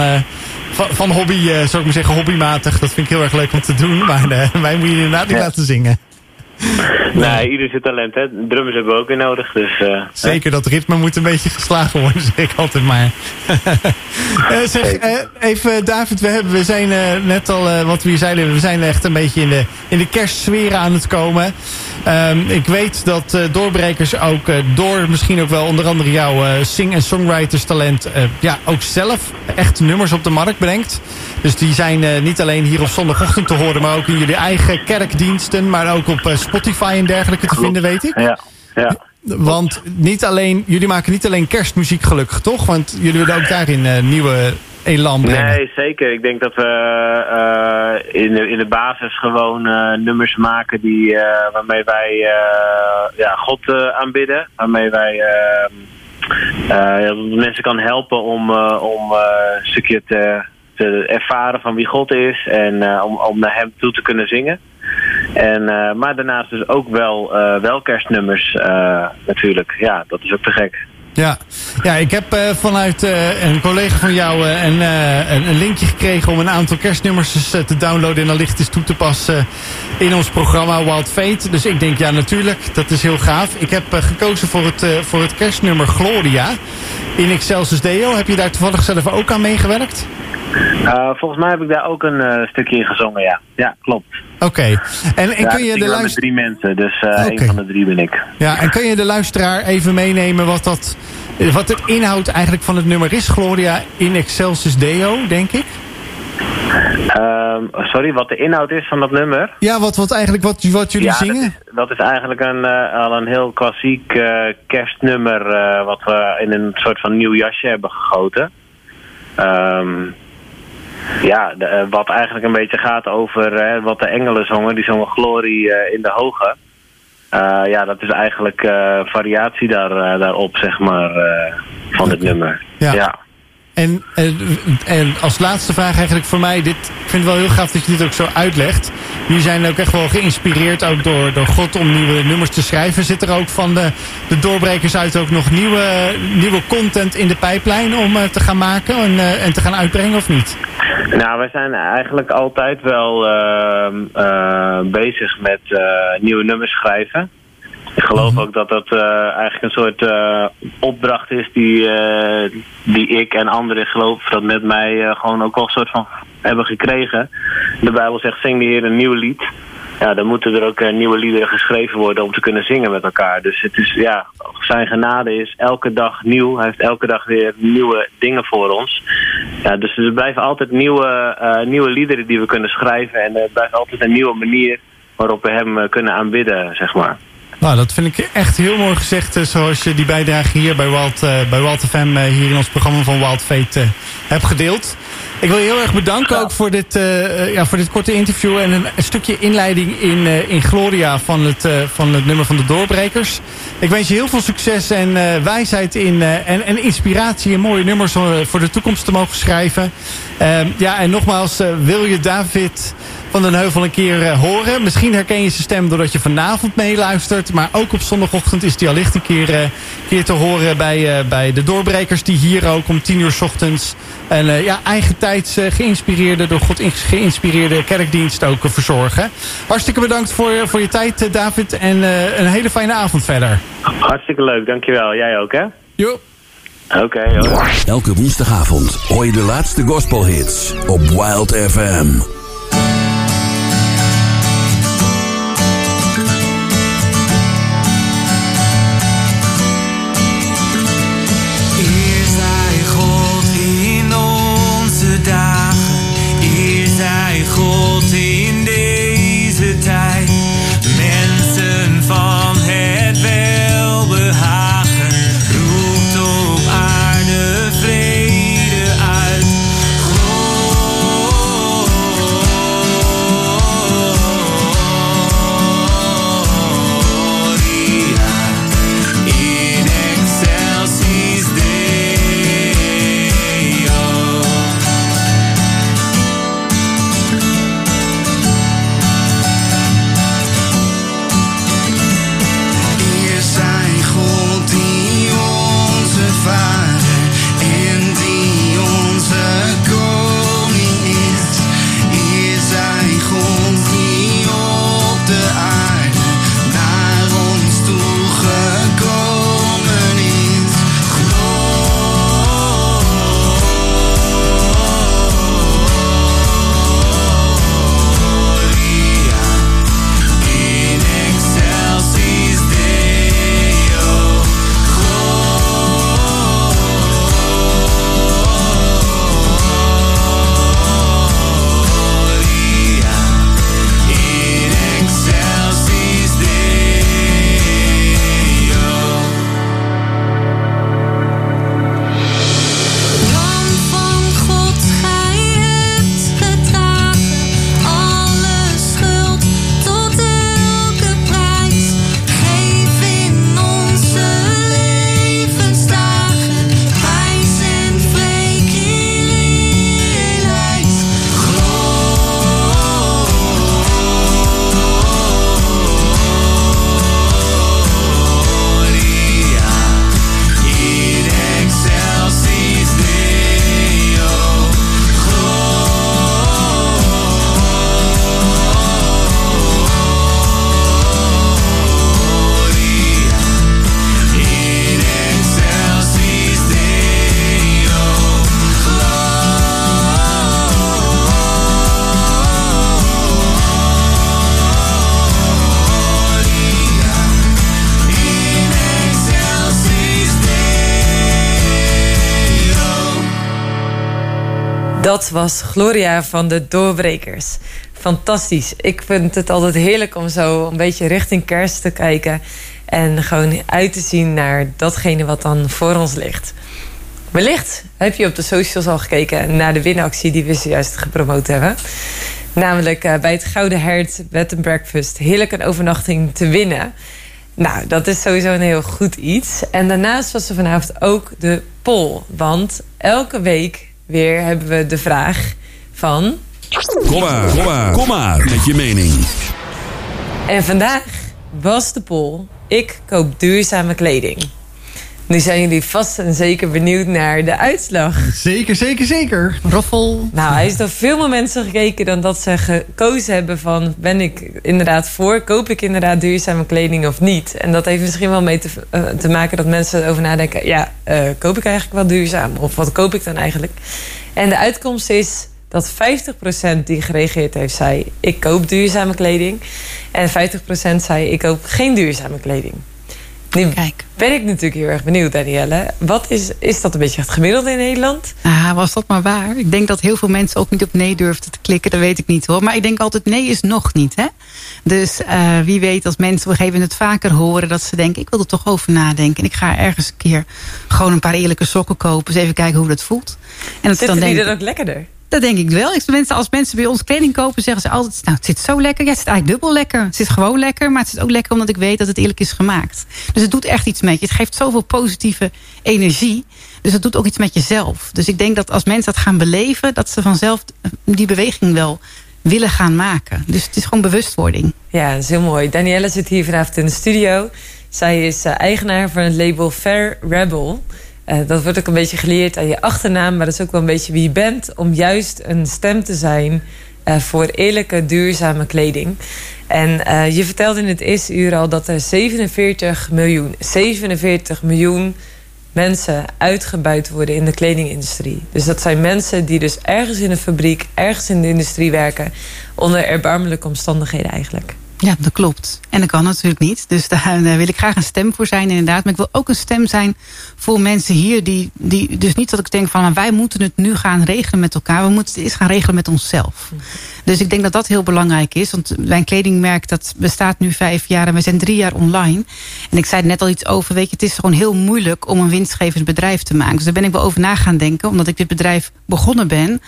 van, van hobby, eh, zou ik maar zeggen, hobbymatig. Dat vind ik heel erg leuk om te doen, (laughs) maar wij moeten je inderdaad niet Ja. laten zingen. (laughs) Nee, ieder zijn talent, hè. Drummers hebben we ook weer nodig, dus... eh, Zeker, dat ritme moet een beetje geslagen worden, (laughs) zeg ik altijd maar. (laughs) Eh, zeg, eh, even David, we, hebben, we zijn eh, net al, eh, wat we hier zeiden, we zijn echt een beetje in de, in de kerstsfeer aan het komen. Ehm, ik weet dat eh, doorbrekers ook eh, door misschien ook wel onder andere jouw eh, sing- en songwriters talent, eh, ja, ook zelf echt nummers op de markt brengt. Dus die zijn eh, niet alleen hier op zondagochtend te horen, maar ook in jullie eigen kerkdiensten, maar ook op Spotify en dergelijke te vinden, weet ik. Ja, ja. Want niet alleen, jullie maken niet alleen kerstmuziek gelukkig, toch? Want jullie willen ook daarin eh, nieuwe elan brengen. Nee, zeker. Ik denk dat we eh, in, de, in de basis gewoon eh, nummers maken die, waarmee wij ja, God aanbidden. Waarmee wij eh, eh, dat mensen kan helpen om, om een stukje te, te ervaren van wie God is. En om, om naar hem toe te kunnen zingen. En, eh, maar daarnaast dus ook wel, eh, wel kerstnummers eh, natuurlijk. Ja, dat is ook te gek. Ja, ja ik heb vanuit een collega van jou een, een, linkje gekregen om een aantal kerstnummers dus, te downloaden en dan licht eens toe te passen in ons programma Wild Fate. Dus ik denk ja natuurlijk, dat is heel gaaf. Ik heb gekozen voor het, voor het kerstnummer Gloria in Excelsis Deo. Heb je daar toevallig zelf ook aan meegewerkt? Eh, volgens mij heb ik daar ook een eh, stukje in gezongen, ja. Ja, klopt. Oké. En, en ja, kun je de wel met luister... drie mensen, dus eh een van de drie ben ik. Ja, en kan je de luisteraar even meenemen wat dat... Wat de inhoud eigenlijk van het nummer is, Gloria, in Excelsis Deo, denk ik? Ehm, sorry, wat de inhoud is van dat nummer? Ja, wat, wat eigenlijk wat, wat jullie ja, zingen? Dat is, dat is eigenlijk een, eh, al een heel klassiek eh, kerstnummer eh, wat we in een soort van nieuw jasje hebben gegoten. Ehm, ja, de, eh, wat eigenlijk een beetje gaat over eh, wat de engelen zongen. Die zongen glorie eh, in de hoge. Ja, dat is eigenlijk variatie daar, daarop, zeg maar, van dit nummer. Ja. ja. En, en, en als laatste vraag eigenlijk voor mij. Dit, ik vind het wel heel gaaf dat je dit ook zo uitlegt. Jullie zijn ook echt wel geïnspireerd ook door, door God om nieuwe nummers te schrijven. Zit er ook van de, de doorbrekers uit ook nog nieuwe, nieuwe content in de pijplijn om eh, te gaan maken en, eh, en te gaan uitbrengen of niet? Nou, wij zijn eigenlijk altijd wel ehm, eh, bezig met eh, nieuwe nummers schrijven. Ik geloof ook dat dat eh, eigenlijk een soort eh, opdracht is die, eh, die ik en anderen geloof dat met mij gewoon ook wel een soort van hebben gekregen. De Bijbel zegt zing de Heer een nieuw lied. Ja, dan moeten er ook nieuwe liederen geschreven worden om te kunnen zingen met elkaar. Dus het is, ja, zijn genade is elke dag nieuw. Hij heeft elke dag weer nieuwe dingen voor ons. ja, dus er blijven altijd nieuwe, nieuwe liederen die we kunnen schrijven. En er blijft altijd een nieuwe manier waarop we hem kunnen aanbidden, zeg maar. Nou, dat vind ik echt heel mooi gezegd. eh, Zoals je die bijdrage hier bij Wild, eh, bij Wild FM, eh, hier in ons programma van Wild Fate, hebt gedeeld. Ik wil je heel erg bedanken ook voor dit, ja, voor dit korte interview. En een, stukje inleiding in, in Gloria van het, van het nummer van de Doorbrekers. Ik wens je heel veel succes en wijsheid in, en, en inspiratie en mooie nummers voor de toekomst te mogen schrijven. Ehm, ja, en nogmaals, wil je David van den Heuvel een keer eh, horen. Misschien herken je zijn stem doordat je vanavond meeluistert. Maar ook op zondagochtend is hij allicht een keer, eh, keer te horen bij, eh, bij de doorbrekers. Die hier ook om tien uur 's ochtends een eh, ja, eigen tijds eh, geïnspireerde, door God geïnspireerde kerkdienst ook verzorgen. Hartstikke bedankt voor, voor je tijd David. En eh, een hele fijne avond verder. Hartstikke leuk, dankjewel. Jij ook, hè? Jo. Oké. Elke woensdagavond hoor je de laatste gospelhits op Wild FM. Dat was Gloria van de Doorbrekers. Fantastisch. Ik vind het altijd heerlijk om zo een beetje richting kerst te kijken. En gewoon uit te zien naar datgene wat dan voor ons ligt. Wellicht heb je op de socials al gekeken naar de winactie die we zojuist gepromoot hebben. Namelijk eh, bij het Gouden Hert Bed and Breakfast heerlijk een overnachting te winnen. Nou, dat is sowieso een heel goed iets. En daarnaast was er vanavond ook de poll. Want elke week weer hebben we de vraag van... Kom maar, kom maar, kom maar met je mening. En vandaag was de poll... Ik koop duurzame kleding. Nu zijn jullie vast en zeker benieuwd naar de uitslag. Zeker, zeker, zeker. Roffel. Nou, hij is door veel meer mensen gekeken dan dat ze gekozen hebben van... ben ik inderdaad voor, koop ik inderdaad duurzame kleding of niet? En dat heeft misschien wel mee te, eh, te maken dat mensen erover nadenken... ja, eh, koop ik eigenlijk wel duurzaam? Of wat koop ik dan eigenlijk? En de uitkomst is dat 50% die gereageerd heeft zei... ik koop duurzame kleding. En 50% zei ik koop geen duurzame kleding. Nu ben ik natuurlijk heel erg benieuwd, Danielle. Wat is, is dat een beetje het gemiddelde in Nederland? Ah, was dat maar waar. Ik denk dat heel veel mensen ook niet op nee durfden te klikken. Dat weet ik niet hoor. Maar ik denk altijd nee is nog niet. Hè? Dus eh, wie weet als mensen op een gegeven moment het vaker horen... dat ze denken ik wil er toch over nadenken. En ik ga ergens een keer gewoon een paar eerlijke sokken kopen. Eens even kijken hoe dat voelt. En dat Zitten die denken- dan ook lekkerder? Dat denk ik wel. Ik- als mensen bij ons kleding kopen, zeggen ze altijd... nou, het zit zo lekker. Ja, het zit eigenlijk dubbel lekker. Het zit gewoon lekker, maar het zit ook lekker omdat ik weet dat het eerlijk is gemaakt. Dus het doet echt iets met je. Het geeft zoveel positieve energie. Dus het doet ook iets met jezelf. Dus ik denk dat als mensen dat gaan beleven... dat ze vanzelf die beweging wel willen gaan maken. Dus het is gewoon bewustwording. Ja, dat is heel mooi. Danielle zit hier vanavond in de studio. Zij is eh, eigenaar van het label Fair Rebel. Eh, dat wordt ook een beetje geleerd aan je achternaam, maar dat is ook wel een beetje wie je bent. Om juist een stem te zijn eh, voor eerlijke, duurzame kleding. En eh, je vertelde in het eerste uur al dat er 47 miljoen, 47 miljoen mensen uitgebuit worden in de kledingindustrie. Dus dat zijn mensen die dus ergens in een fabriek, ergens in de industrie werken, onder erbarmelijke omstandigheden eigenlijk. Ja, dat klopt. En dat kan natuurlijk niet. Dus daar, wil ik graag een stem voor zijn, inderdaad. Maar ik wil ook een stem zijn voor mensen hier die, die dus niet dat ik denk van wij moeten het nu gaan regelen met elkaar. We moeten het eerst gaan regelen met onszelf. Dus ik denk dat dat heel belangrijk is. Want mijn kledingmerk dat bestaat nu vijf jaar en we zijn drie jaar online. En ik zei net al iets over. Weet je, het is gewoon heel moeilijk om een winstgevend bedrijf te maken. Dus daar ben ik wel over na gaan denken. Omdat ik dit bedrijf begonnen ben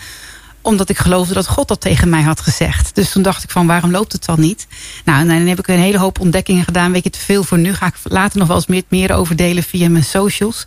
omdat ik geloofde dat God dat tegen mij had gezegd. Dus toen dacht ik van, waarom loopt het dan niet? Nou, en dan heb ik een hele hoop ontdekkingen gedaan. Weet je, te veel voor nu. Ga ik later nog wel eens meer, meer over delen via mijn socials.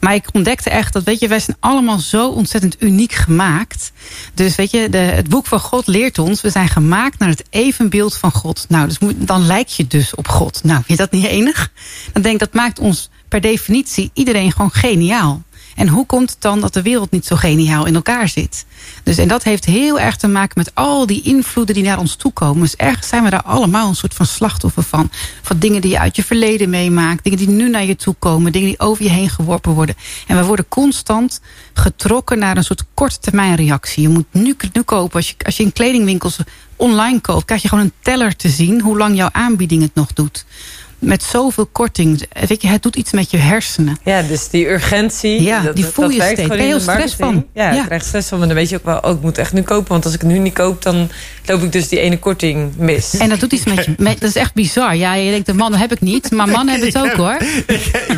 Maar ik ontdekte echt dat, weet je, wij zijn allemaal zo ontzettend uniek gemaakt. Dus weet je, de, het boek van God leert ons... we zijn gemaakt naar het evenbeeld van God. Nou, dus dan lijk je dus op God. Nou, vind je dat niet enig? Dan denk ik, dat maakt ons per definitie iedereen gewoon geniaal. En hoe komt het dan dat de wereld niet zo geniaal in elkaar zit? Dus, en dat heeft heel erg te maken met al die invloeden die naar ons toe komen. Dus ergens zijn we daar allemaal een soort van slachtoffer van. Van dingen die je uit je verleden meemaakt. Dingen die nu naar je toe komen. Dingen die over je heen geworpen worden. En we worden constant getrokken naar een soort korte termijn reactie. Je moet nu, nu kopen. Als je, als je in kledingwinkels online koopt, krijg je gewoon een teller te zien hoe lang jouw aanbieding het nog doet. Met zoveel korting. Weet je, het doet iets met je hersenen. Ja, dus die urgentie. Ja, dat, die voel dat je steeds. Ben in heel stress marketing. van. Ja, Ja. ik krijg stress van. Maar dan weet je ook wel, oh, ik moet echt nu kopen. Want als ik het nu niet koop, dan loop ik dus die ene korting mis. En dat doet iets met je. met- dat is echt bizar. Ja, je denkt, de mannen heb ik niet. Maar (laughs) mannen hebben het ook hoor.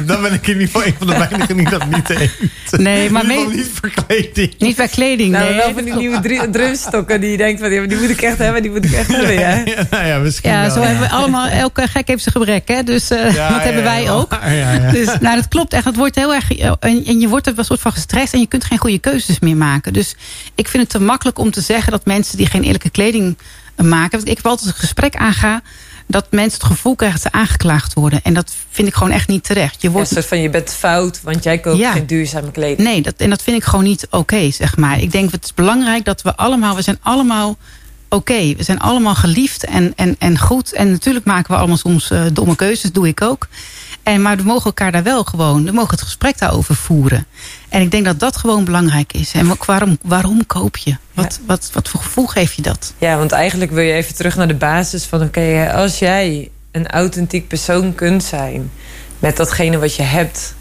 Dan ben ik in ieder geval een van de weinigen die dat niet heeft. Nee, maar mee- niet voor kleding. Niet bij kleding, Nou, nee. wel van die nieuwe dru- drumstokken die je denkt van, die moet ik echt hebben, die moet ik echt (laughs) hebben, ja. Ja, nou ja, misschien Ja, wel, zo hebben we allemaal, elke gek heeft zijn gebrek, hè? Dus eh, Ja, dat hebben wij ja. ook. Ja, ja. Dus nou, dat klopt echt. Het wordt heel erg. En, en je wordt er wel een soort van gestrest en je kunt geen goede keuzes meer maken. Dus ik vind het te makkelijk om te zeggen dat mensen die geen eerlijke kleding eh, maken. Want ik heb altijd een gesprek aanga dat mensen het gevoel krijgen dat ze aangeklaagd worden. En dat vind ik gewoon echt niet terecht. Je wordt soort van, je bent fout, want jij koopt Ja. geen duurzame kleding. Nee, dat, en dat vind ik gewoon niet oké, zeg maar. Ik denk, het is belangrijk dat we allemaal... We zijn allemaal oké. We zijn allemaal geliefd en, en, en goed. En natuurlijk maken we allemaal soms eh, domme keuzes, doe ik ook. En, maar we mogen elkaar daar wel gewoon... We mogen het gesprek daarover voeren. En ik denk dat dat gewoon belangrijk is. En waarom, waarom koop je? Wat, wat, wat voor gevoel geef je dat? Ja, want eigenlijk wil je even terug naar de basis van... oké, als jij een authentiek persoon kunt zijn... met datgene wat je hebt...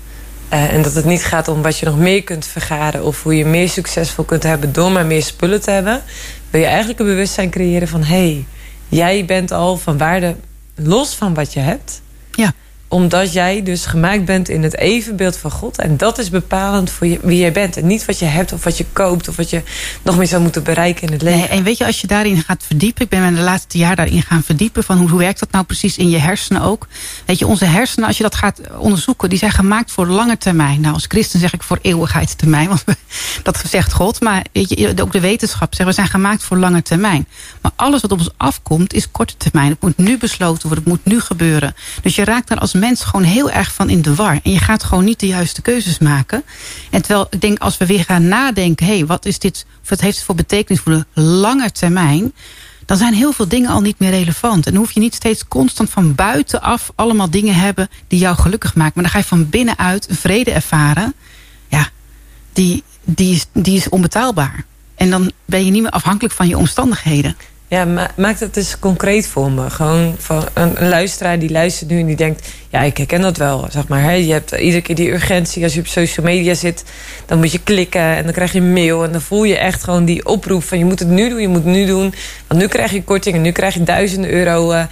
eh, en dat het niet gaat om wat je nog meer kunt vergaren... of hoe je meer succesvol kunt hebben door maar meer spullen te hebben... wil je eigenlijk een bewustzijn creëren van... hé, hey, jij bent al van waarde los van wat je hebt... Ja. Omdat jij dus gemaakt bent in het evenbeeld van God. En dat is bepalend voor je, wie jij bent. En niet wat je hebt of wat je koopt... of wat je nog meer zou moeten bereiken in het leven. Nee, en weet je, als je daarin gaat verdiepen... ik ben me de laatste jaar daarin gaan verdiepen... van hoe, hoe werkt dat nou precies in je hersenen ook. Weet je, onze hersenen, als je dat gaat onderzoeken... die zijn gemaakt voor lange termijn. Nou, als christen zeg ik voor eeuwigheidstermijn. Want (laughs) dat zegt God. Maar weet je, ook de wetenschap zegt... we zijn gemaakt voor lange termijn. Maar alles wat op ons afkomt is korte termijn. Het moet nu besloten worden, het moet nu gebeuren. Dus je raakt daar als mens gewoon heel erg van in de war. En je gaat gewoon niet de juiste keuzes maken. En terwijl ik denk, als we weer gaan nadenken... hé, hey, wat is dit, wat heeft het voor betekenis voor de lange termijn... dan zijn heel veel dingen al niet meer relevant. En dan hoef je niet steeds constant van buitenaf... allemaal dingen hebben die jou gelukkig maken. Maar dan ga je van binnenuit een vrede ervaren... ja, die, die, is, die is onbetaalbaar. En dan ben je niet meer afhankelijk van je omstandigheden. Ja, ma maak dat eens concreet voor me. Gewoon van een, luisteraar die luistert nu en die denkt... ja, ik herken dat wel, zeg maar. Je hebt iedere keer die urgentie. Als je op social media zit, dan moet je klikken... en dan krijg je een mail en dan voel je echt gewoon die oproep... van je moet het nu doen, je moet het nu doen. Want nu krijg je korting en nu krijg je duizenden euro... eh,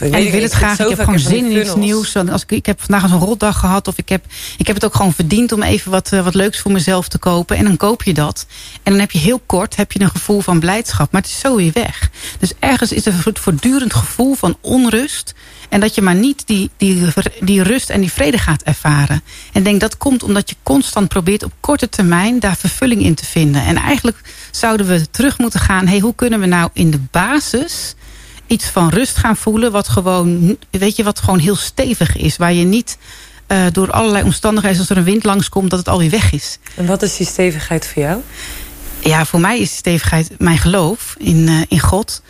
En ik wil het graag. Ik heb gewoon zin in iets nieuws. Want Als ik, ik heb vandaag zo'n rotdag gehad. Of ik heb, ik heb het ook gewoon verdiend om even wat, eh, wat leuks voor mezelf te kopen. En dan koop je dat. En dan heb je heel kort heb je een gevoel van blijdschap. Maar het is zo weer weg. Dus ergens is er een soort voortdurend gevoel van onrust. En dat je maar niet die, die, die rust en die vrede gaat ervaren. En denk dat komt omdat je constant probeert op korte termijn daar vervulling in te vinden. En eigenlijk zouden we terug moeten gaan. Hey, hoe kunnen we nou in de basis iets van rust gaan voelen. Wat gewoon, weet je, wat gewoon heel stevig is. Waar je niet eh, door allerlei omstandigheden, als er een wind langskomt, dat het alweer weg is. En wat is die stevigheid voor jou? Ja, voor mij is die stevigheid mijn geloof in, eh, in God.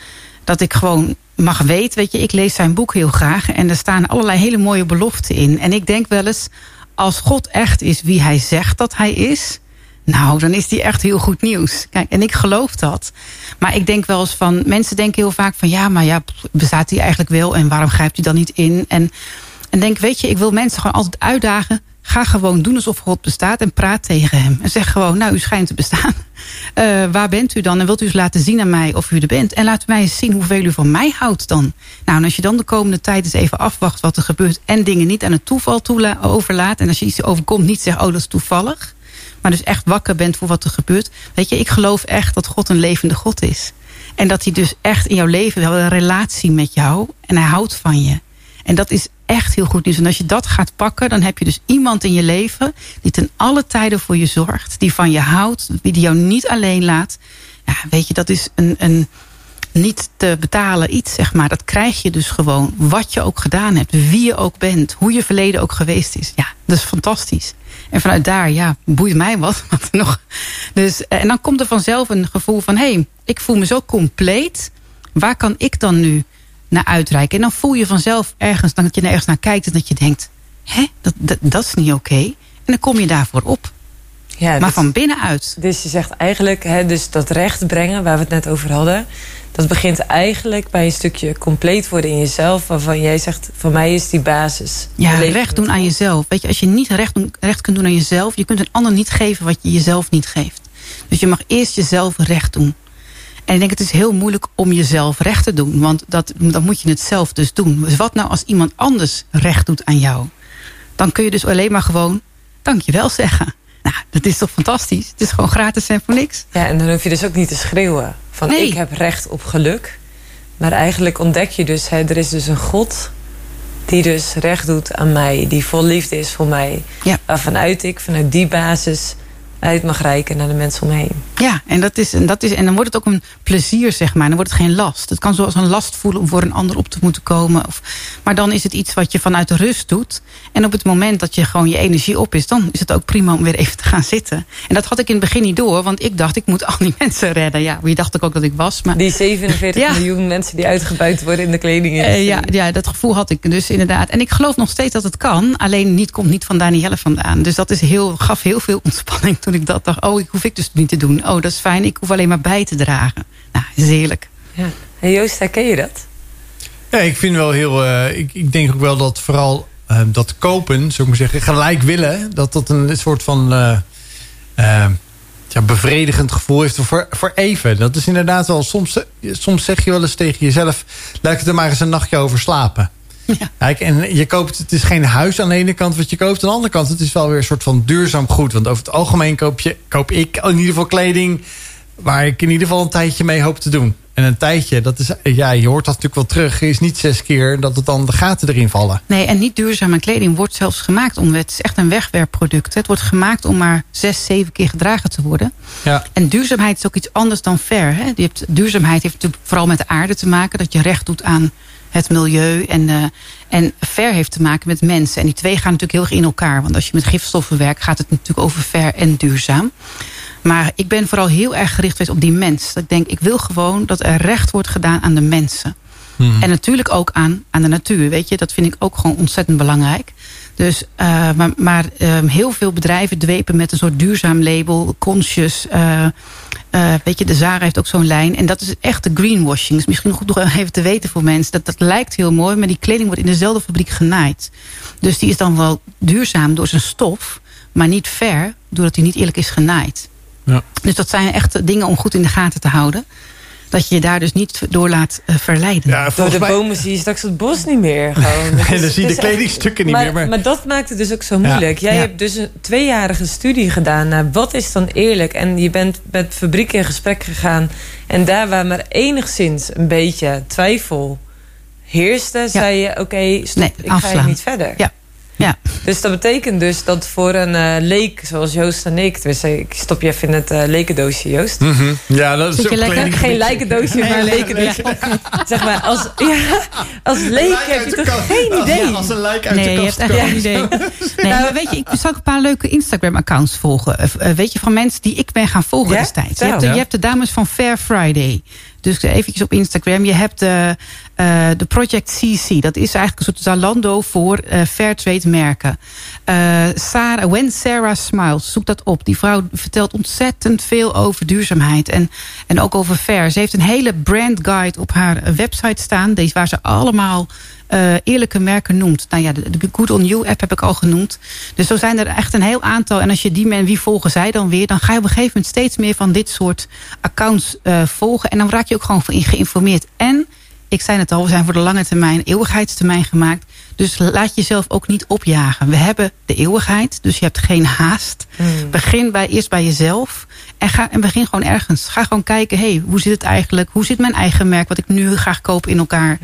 Dat ik gewoon mag weten, weet je, ik lees zijn boek heel graag. En er staan allerlei hele mooie beloften in. En ik denk wel eens, als God echt is wie hij zegt dat hij is... Nou, dan is die echt heel goed nieuws. Kijk, en ik geloof dat. Maar ik denk wel eens van... Mensen denken heel vaak van... Ja, maar ja, bestaat hij eigenlijk wel? En waarom grijpt hij dan niet in? En, en denk, weet je, ik wil mensen gewoon altijd uitdagen... Ga gewoon doen alsof God bestaat en praat tegen hem. En zeg gewoon, nou, u schijnt te bestaan. (laughs) Eh, waar bent u dan? En wilt u eens laten zien aan mij of u er bent? En laat mij eens zien hoeveel u van mij houdt dan. Nou, en als je dan de komende tijd eens even afwacht wat er gebeurt... en dingen niet aan het toeval overlaat... en als je iets overkomt, niet zegt, oh, dat is toevallig... maar dus echt wakker bent voor wat er gebeurt. Weet je, ik geloof echt dat God een levende God is. En dat hij dus echt in jouw leven wel een relatie met jou... en hij houdt van je. En dat is echt heel goed nieuws. En als je dat gaat pakken, dan heb je dus iemand in je leven... die ten alle tijden voor je zorgt. Die van je houdt, die jou niet alleen laat. Ja, weet je, dat is een, een niet te betalen iets, zeg maar. Dat krijg je dus gewoon, wat je ook gedaan hebt. Wie je ook bent, hoe je verleden ook geweest is. Ja, dat is fantastisch. En vanuit daar, ja, boeit mij wat. (laughs) wat nog. Dus, eh, en dan komt er vanzelf een gevoel van... hé, hey, ik voel me zo compleet. Waar kan ik dan nu naar uitreiken? En dan voel je vanzelf ergens, dat je ergens naar kijkt... en dat je denkt, hè, dat, dat, dat is niet oké. En dan kom je daarvoor op. Ja, maar dus- van binnenuit. Dus je zegt eigenlijk, hè, dus dat recht brengen waar we het net over hadden... dat begint eigenlijk bij een stukje compleet worden in jezelf... waarvan jij zegt, van mij is die basis. Ja, recht doen aan jezelf. Weet je, als je niet recht, doen, recht kunt doen aan jezelf... je kunt een ander niet geven wat je jezelf niet geeft. Dus je mag eerst jezelf recht doen. En ik denk, het is heel moeilijk om jezelf recht te doen. Want dat, dan moet je het zelf dus doen. Dus wat nou als iemand anders recht doet aan jou? Dan kun je dus alleen maar gewoon dankjewel zeggen. Nou, dat is toch fantastisch? Het is gewoon gratis en voor niks. Ja, en dan hoef je dus ook niet te schreeuwen. Van Nee. ik heb recht op geluk. Maar eigenlijk ontdek je dus, hè, er is dus een God... die dus recht doet aan mij. Die vol liefde is voor mij. Ja. Waarvanuit ik vanuit die basis uit mag reiken naar de mensen om me heen. Ja, en, dat is, en, dat is, en dan wordt het ook een plezier, zeg maar. Dan wordt het geen last. Het kan zoals een last voelen om voor een ander op te moeten komen. Of, maar dan is het iets wat je vanuit de rust doet. En op het moment dat je gewoon je energie op is... dan is het ook prima om weer even te gaan zitten. En dat had ik in het begin niet door. Want ik dacht, ik moet al die (laughs) mensen redden. Ja, wie dacht ik ook dat ik was. Maar, Die 47 (laughs) Ja. miljoen mensen die uitgebuit worden in de kleding. eh, ja, ja, dat gevoel had ik dus inderdaad. En ik geloof nog steeds dat het kan. Alleen niet, komt niet van Danielle vandaan. Dus dat is heel, gaf heel veel ontspanning toen ik dat dacht. Oh, ik hoef ik dus niet te doen. Oh, dat is fijn. Ik hoef alleen maar bij te dragen. Nou, is heerlijk. Ja. Hey Joost, herken je dat? Ja, ik vind wel heel. eh, ik, ik denk ook wel dat vooral eh, dat kopen, zou ik maar zeggen, gelijk willen, dat dat een soort van eh, ja, bevredigend gevoel heeft voor, voor even. Dat is inderdaad wel. Soms, soms zeg je wel eens tegen jezelf: laat ik het er maar eens een nachtje over slapen. Kijk, en je koopt, het is geen huis aan de ene kant wat je koopt. Aan de andere kant, het is wel weer een soort van duurzaam goed. Want over het algemeen koop, je, koop ik in ieder geval kleding waar ik in ieder geval een tijdje mee hoop te doen. En een tijdje, dat is, ja, je hoort dat natuurlijk wel terug, is niet zes keer dat het dan de gaten erin vallen. Nee, en niet duurzame kleding wordt zelfs gemaakt om... Het is echt een wegwerpproduct. Het wordt gemaakt om maar zes, zeven keer gedragen te worden. Ja. En duurzaamheid is ook iets anders dan fair. Hè? Je hebt, duurzaamheid heeft natuurlijk vooral met de aarde te maken. Dat je recht doet aan het milieu. En, eh, en fair heeft te maken met mensen. En die twee gaan natuurlijk heel erg in elkaar. Want als je met gifstoffen werkt, gaat het natuurlijk over fair en duurzaam. Maar ik ben vooral heel erg gericht geweest op die mens. Dat ik denk, ik wil gewoon dat er recht wordt gedaan aan de mensen. En natuurlijk ook aan, aan de natuur. Weet je, dat vind ik ook gewoon ontzettend belangrijk. Dus, eh, maar maar ehm, heel veel bedrijven dwepen met een soort duurzaam label, conscious. eh, Eh, weet je, de Zara heeft ook zo'n lijn. En dat is echt de greenwashing. Dus misschien goed nog even te weten voor mensen. Dat, dat lijkt heel mooi, maar die kleding wordt in dezelfde fabriek genaaid. Dus die is dan wel duurzaam door zijn stof. Maar niet fair, doordat hij niet eerlijk is genaaid. Ja. Dus dat zijn echt dingen om goed in de gaten te houden. Dat je je daar dus niet door laat eh, verleiden. Ja, Door de mij... bomen zie je straks het bos niet meer. Gewoon. (laughs) Het En dan zie je de kledingstukken niet maar, meer. Maar... Maar dat maakt het dus ook zo moeilijk. Jij Ja. hebt dus een tweejarige studie gedaan naar wat is dan eerlijk. En je bent met fabrieken in gesprek gegaan. En daar waar maar enigszins een beetje twijfel heerste, zei je: Oké, stop, Nee, ik ga niet verder. Ja. Ja. Dus dat betekent dus dat voor een eh, leek zoals Joost en ik... Dus ik stop je even in het eh, lekendoosje, Joost. Mhm. Ja, dat is je ook lekker? Geen lijkendoosje, maar een lekendoosje. (laughs) Zeg maar, als, ja, als leek heb je toch geen idee? Ja, als een lijk uit Nee, de je kast hebt echt geen idee. (laughs) Nee, maar weet je, ik zal ook een paar leuke Instagram-accounts volgen. Eh, weet je, van mensen die ik ben gaan volgen Ja? destijds. Je hebt, de, Ja. je hebt de dames van Fair Friday. Dus eventjes op Instagram. Je hebt de, eh, de Project CC. Dat is eigenlijk een soort Zalando voor eh Fairtrade merken. Eh Sarah, When Sarah Smiles, zoek dat op. Die vrouw vertelt ontzettend veel over duurzaamheid. En, en ook over fair. Ze heeft een hele brand guide op haar website staan. Deze waar ze allemaal eh, eerlijke merken noemt. Nou ja, de, de Good On You app heb ik al genoemd. Dus zo zijn er echt een heel aantal. En als je die men, wie volgen zij dan weer? Dan ga je op een gegeven moment steeds meer van dit soort accounts eh, volgen. En dan raak je ook gewoon geïnformeerd. En, ik zei het al, we zijn voor de lange termijn, eeuwigheidstermijn gemaakt. Dus laat jezelf ook niet opjagen. We hebben de eeuwigheid, dus je hebt geen haast. Begin bij, eerst bij jezelf. En, ga, en begin gewoon ergens. Ga gewoon kijken, hey, hoe zit het eigenlijk? Hoe zit mijn eigen merk, wat ik nu graag koop in elkaar?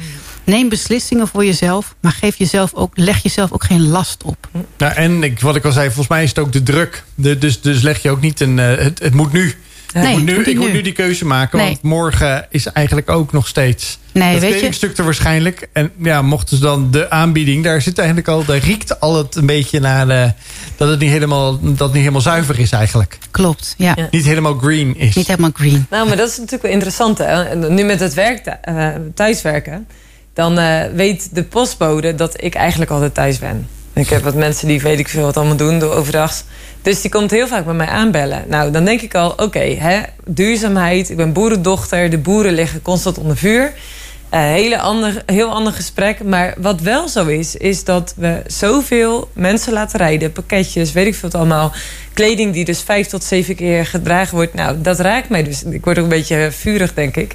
Neem beslissingen voor jezelf, maar geef jezelf ook, leg jezelf ook geen last op. Nou, en ik, wat ik al zei, volgens mij is het ook de druk. De, dus, dus leg je ook niet een... eh, het, het moet nu. Nee, ik moet, nu, moet ik moet nu. die keuze maken. Nee. Want morgen is eigenlijk ook nog steeds... Nee, dat weet je- kledingstuk er waarschijnlijk. En ja, mochten ze dan de aanbieding... Daar zit eigenlijk al... Daar riekt al het een beetje naar... De, dat het niet helemaal, dat het niet helemaal zuiver is eigenlijk. Klopt, ja. Ja. Niet helemaal green is. Niet helemaal green. Nou, maar dat is natuurlijk wel interessant. Hè? Nu met het werk, eh, thuiswerken... dan eh, weet de postbode dat ik eigenlijk altijd thuis ben. Ik heb wat mensen die weet ik veel wat allemaal doen door overdags. Dus die komt heel vaak bij mij aanbellen. Nou, dan denk ik al, oké, duurzaamheid. Ik ben boerendochter, de boeren liggen constant onder vuur. Eh, hele ander, heel ander gesprek. Maar wat wel zo is, is dat we zoveel mensen laten rijden. Pakketjes, weet ik veel wat allemaal. Kleding die dus vijf tot zeven keer gedragen wordt. Nou, dat raakt mij dus. Ik word ook een beetje vurig, denk ik.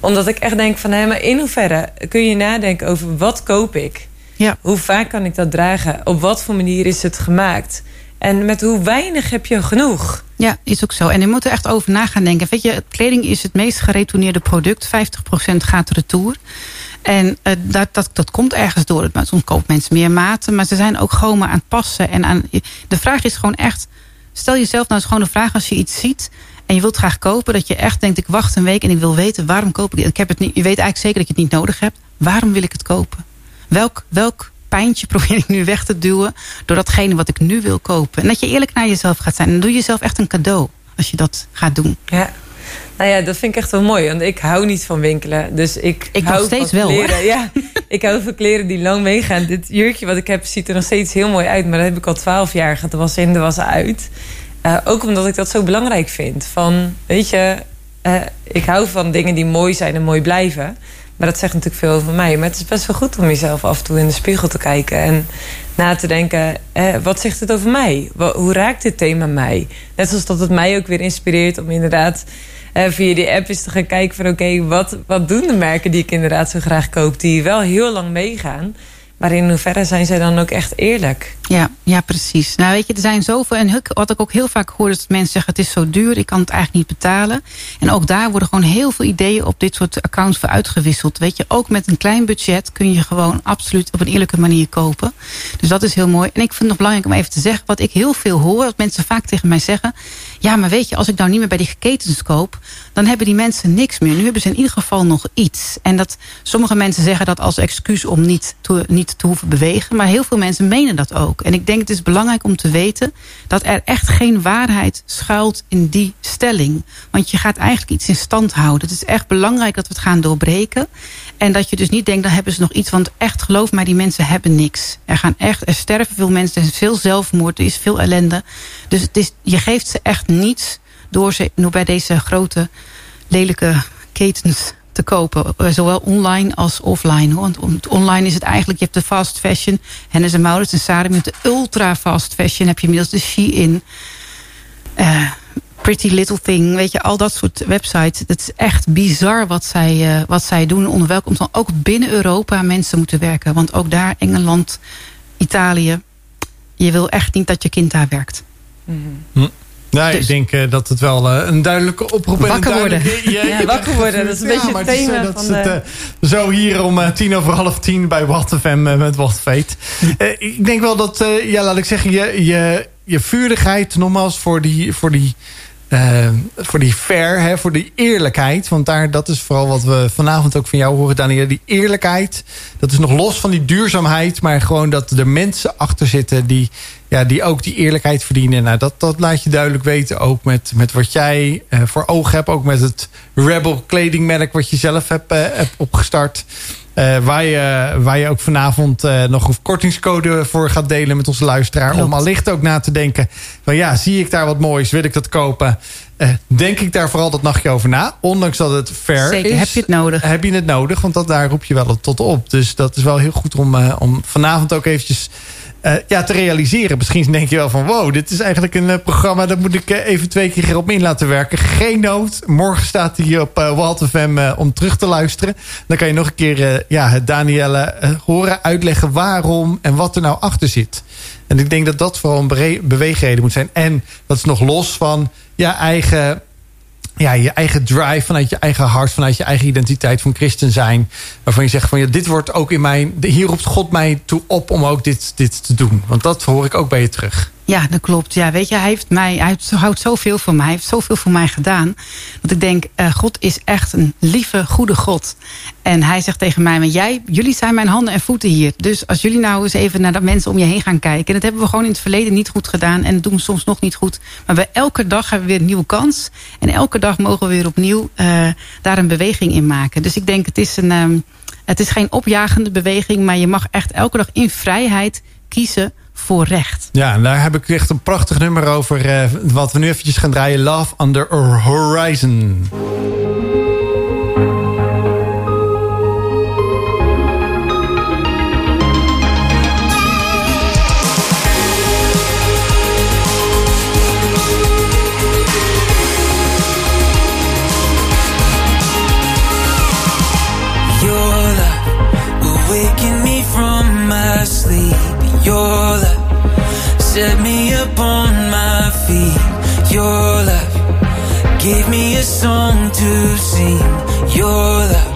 Omdat ik echt denk van, hé, maar in hoeverre kun je nadenken over wat koop ik? Ja. Hoe vaak kan ik dat dragen? Op wat voor manier is het gemaakt? En met hoe weinig heb je genoeg? Ja, is ook zo. En je moet er echt over na gaan denken. Weet je, kleding is het meest geretourneerde product. 50% gaat retour. En eh, dat, dat, dat komt ergens door. Maar Soms kopen mensen meer maten. Maar ze zijn ook gewoon maar aan het passen. En aan, de vraag is gewoon echt... Stel jezelf nou eens gewoon de vraag als je iets ziet... en je wilt graag kopen... dat je echt denkt, ik wacht een week en ik wil weten... waarom koop ik? Ik heb het niet, je weet eigenlijk zeker dat je het niet nodig hebt. Waarom wil ik het kopen? Welk, welk pijntje (laughs) probeer ik nu weg te duwen... door datgene wat ik nu wil kopen? En dat je eerlijk naar jezelf gaat zijn. En dan doe je jezelf echt een cadeau als je dat gaat doen. Ja. Nou ja, dat vind ik echt wel mooi. Want ik hou niet van winkelen. Dus ik, Ik hou nog steeds van wel. Ja, (laughs) ik hou van kleren die lang meegaan. Dit jurkje wat ik heb ziet er nog steeds heel mooi uit. Maar dat heb ik al twaalf jaar gehad. Er was in, er was uit. Eh, ook omdat ik dat zo belangrijk vind. Van, weet je, eh, ik hou van dingen die mooi zijn en mooi blijven. Maar dat zegt natuurlijk veel over mij. Maar het is best wel goed om jezelf af en toe in de spiegel te kijken. En na te denken, eh, wat zegt het over mij? Hoe raakt dit thema mij? Net zoals dat het mij ook weer inspireert om inderdaad... via die app eens te gaan kijken van... oké, wat, wat doen de merken die ik inderdaad zo graag koop... die wel heel lang meegaan... maar in hoeverre zijn zij dan ook echt eerlijk? Ja, ja, precies. Nou, weet je, er zijn zoveel. En wat ik ook heel vaak hoor, is dat mensen zeggen: het is zo duur, ik kan het eigenlijk niet betalen. En ook daar worden gewoon heel veel ideeën op dit soort accounts voor uitgewisseld. Weet je, ook met een klein budget kun je gewoon absoluut op een eerlijke manier kopen. Dus dat is heel mooi. En ik vind het nog belangrijk om even te zeggen: wat ik heel veel hoor, dat mensen vaak tegen mij zeggen: ja, maar weet je, als ik nou niet meer bij die ketens koop, dan hebben die mensen niks meer. Nu hebben ze in ieder geval nog iets. En dat sommige mensen zeggen dat als excuus om niet te, niet te hoeven bewegen. Maar heel veel mensen menen dat ook. En ik denk het is belangrijk om te weten dat er echt geen waarheid schuilt in die stelling. Want je gaat eigenlijk iets in stand houden. Het is echt belangrijk dat we het gaan doorbreken. En dat je dus niet denkt, dan hebben ze nog iets. Want echt, geloof mij, die mensen hebben niks. Er gaan echt, er sterven veel mensen, er is veel zelfmoord, er is veel ellende. Dus het is, je geeft ze echt niets door, ze, door bij deze grote, lelijke ketens te kopen. Eh, Zowel online als offline. hoor. Want on- online is het eigenlijk, je hebt de fast fashion. Hennes en Maurits en. Je hebt de ultra fast fashion. Heb je inmiddels de Shein. eh Pretty Little Thing. Weet je, al dat soort websites. Het is echt bizar wat zij, eh, wat zij doen. Onder welke omstand ook binnen Europa mensen moeten werken. Want ook daar, Engeland, Italië. Je wil echt niet dat je kind daar werkt. Nou, Dus- ik denk eh, dat het wel eh, een duidelijke oproep een Wakker worden. Ja, Ja, ja, wakker worden, dat is een ja, beetje maar het is, eh, thema dat is het, zo hier om tien over half tien bij Wat FM eh, met Wat Fate. (laughs) Eh, ik denk wel dat, ja, laat ik zeggen, je, je, je vurigheid nogmaals voor die, voor die, eh, voor die fair, hè, voor die eerlijkheid. Want daar, dat is vooral wat we vanavond ook van jou horen, Daniel. Die eerlijkheid, dat is nog los van die duurzaamheid, maar gewoon dat er mensen achter zitten die, ja, die ook die eerlijkheid verdienen. Nou, dat, dat laat je duidelijk weten ook met, met wat jij eh, voor ogen hebt. Ook met het Rebel kledingmerk wat je zelf hebt, eh, hebt opgestart. Eh, waar, je, waar je ook vanavond eh, nog een kortingscode voor gaat delen met onze luisteraar. Klopt. Om allicht ook na te denken. Van ja, zie ik daar wat moois? Wil ik dat kopen? Eh, denk ik daar vooral dat nachtje over na? Ondanks dat het fair Zeker, is. heb je het nodig. Heb je het nodig? Want dat, daar roep je wel tot op. Dus dat is wel heel goed om, om vanavond ook eventjes eh, ja, te realiseren. Misschien denk je wel van wow, dit is eigenlijk een eh, programma... dat moet ik eh, even twee keer op in laten werken. Geen nood. Morgen staat hij op uh, Walt om terug te luisteren. Dan kan je nog een keer ja, Danielle horen uitleggen waarom... en wat er nou achter zit. En ik denk dat dat vooral een beweegreden moet zijn. En dat is nog los van je eigen ja, je eigen drive, vanuit je eigen hart, vanuit je eigen identiteit van christen zijn. Waarvan je zegt van ja, dit wordt ook in mijn. Hier roept God mij toe op om ook dit, dit te doen. Want dat hoor ik ook bij je terug. Ja, dat klopt. Ja, weet je, hij, heeft mij, hij houdt zoveel van mij. Hij heeft zoveel voor mij gedaan. Dat ik denk, eh, God is echt een lieve, goede God. En hij zegt tegen mij, maar jij, jullie zijn mijn handen en voeten hier. Dus als jullie nou eens even naar de mensen om je heen gaan kijken. En dat hebben we gewoon in het verleden niet goed gedaan. En dat doen we soms nog niet goed. Maar we, elke dag hebben we weer een nieuwe kans. En elke dag mogen we weer opnieuw eh, daar een beweging in maken. Dus ik denk, het is, een, ehm, het is geen opjagende beweging. Maar je mag echt elke dag in vrijheid kiezen voor recht. Ja, en daar heb ik echt een prachtig nummer over. eh, wat we nu eventjes gaan draaien. Love Under Horizon. Gave me a song to sing. Your love.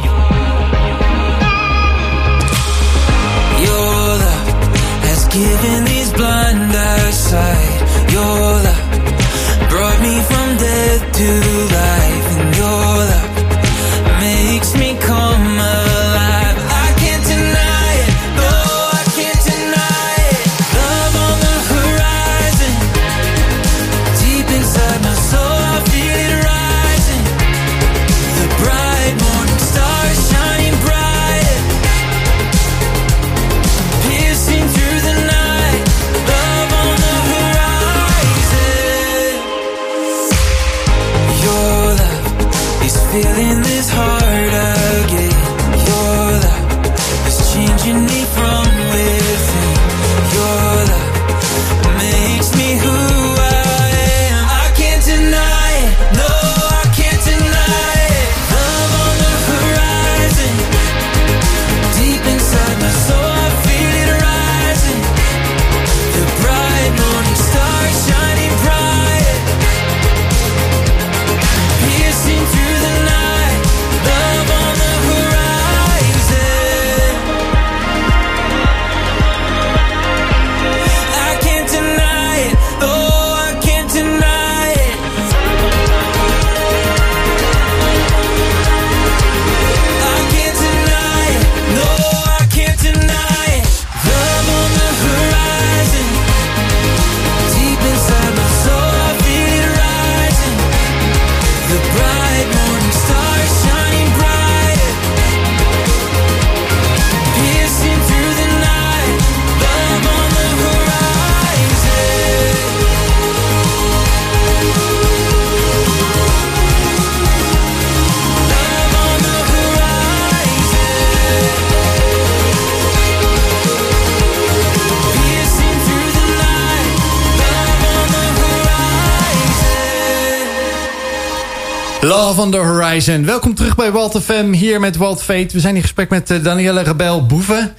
On the Horizon. Welkom terug bij Walt FM, hier met Walt Fate. We zijn in gesprek met eh, Danielle Rebel Boeven.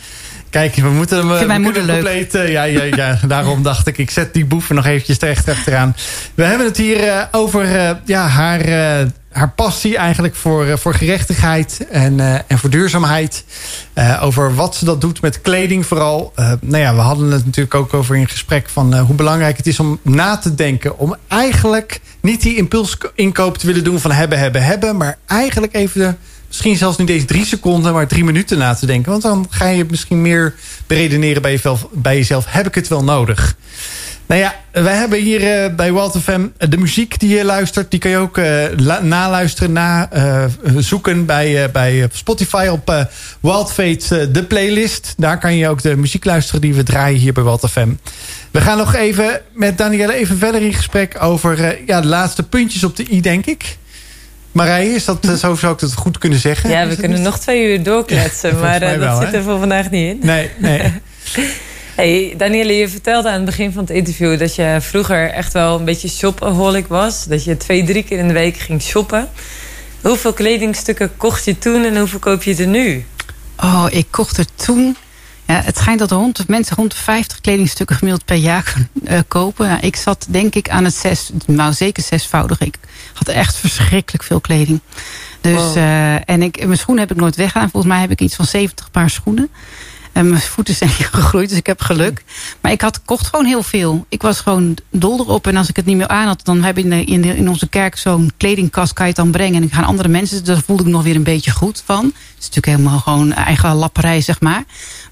Kijk, we moeten hem... we mijn moeder compleet, eh, ja, ja, ja, (laughs) daarom dacht ik, ik zet die boeven nog eventjes terecht achteraan. We hebben het hier over ja, haar, haar passie eigenlijk voor, eh, voor gerechtigheid en, eh, en voor duurzaamheid. Eh, over wat ze dat doet met kleding vooral. Nou ja, we hadden het natuurlijk ook over in gesprek van hoe belangrijk het is om na te denken. Om eigenlijk niet die impulsinkoop te willen doen van hebben, hebben, hebben. Maar eigenlijk even misschien zelfs niet eens drie seconden, maar drie minuten na te denken. Want dan ga je misschien meer beredeneren bij jezelf. Bij jezelf heb ik het wel nodig? Nou ja, wij hebben hier eh, bij Walt FM de muziek die je luistert. Die kan je ook eh, naluisteren, na, eh, zoeken bij, eh, bij eh, Spotify op eh Wild Fate, eh, de playlist. Daar kan je ook de muziek luisteren die we draaien hier bij Walt FM. We gaan nog even met Danielle even verder in gesprek over eh, ja, de laatste puntjes op de i, denk ik. Marije, is dat, eh, zo zou ik het goed kunnen zeggen? Ja, we kunnen nog twee uur doorkletsen, Ja, maar eh, dat wel, zit er voor vandaag niet in. Nee, nee. (laughs) Hey, Danielle, je vertelde aan het begin van het interview dat je vroeger echt wel een beetje shopaholic was. Dat je twee, drie keer in de week ging shoppen. Hoeveel kledingstukken kocht je toen en hoeveel koop je er nu? Oh, ik kocht er toen. Ja, het schijnt dat rond, mensen rond de 50 kledingstukken gemiddeld per jaar (laughs) eh, kopen. Nou, ik zat denk ik aan het zes, nou zeker zesvoudig. Ik had echt verschrikkelijk veel kleding. Dus, Wow. eh, en ik, mijn schoenen heb ik nooit weggedaan. Volgens mij heb ik iets van 70 paar schoenen. En mijn voeten zijn (laughs) gegroeid, dus ik heb geluk. Maar ik had, kocht gewoon heel veel. Ik was gewoon dol erop. En als ik het niet meer aan had, dan heb je in, in, in onze kerk zo'n kledingkast kan je het dan brengen. En gaan andere mensen, daar voelde ik nog weer een beetje goed van. Het is natuurlijk helemaal gewoon eigen lapperij, zeg maar.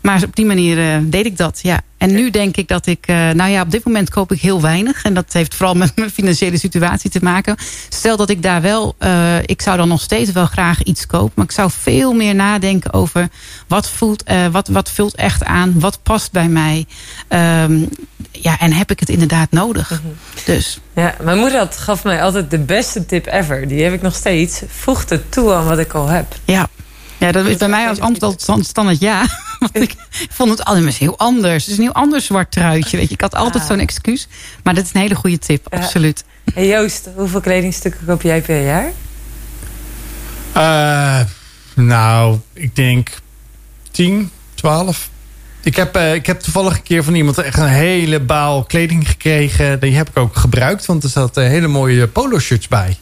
Maar op die manier eh, deed ik dat, ja. En nu denk ik dat ik, eh, nou ja, op dit moment koop ik heel weinig. En dat heeft vooral met mijn financiële situatie te maken. Stel dat ik daar wel, eh, ik zou dan nog steeds wel graag iets kopen. Maar ik zou veel meer nadenken over wat voelt, wat, wat vult echt aan, wat past bij mij. Ehm, ja, en heb ik het inderdaad nodig? Dus. Ja, mijn moeder had, gaf mij altijd de beste tip ever. Die heb ik nog steeds. Voeg het toe aan wat ik al heb. Ja. Ja, dat is bij mij als antwoord stand- standaard ja. (laughs) Want ik vond het altijd heel anders. Het is een heel ander zwart truitje. Weet je. Ik had altijd Ah. zo'n excuus. Maar dat is een hele goede tip, Ja. absoluut. Hey Joost, hoeveel kledingstukken koop jij per jaar? Eh, nou, ik denk 10, 12. Ik heb, eh, ik heb toevallig een keer van iemand echt een hele baal kleding gekregen. Die heb ik ook gebruikt, want er zaten hele mooie polo shirts bij.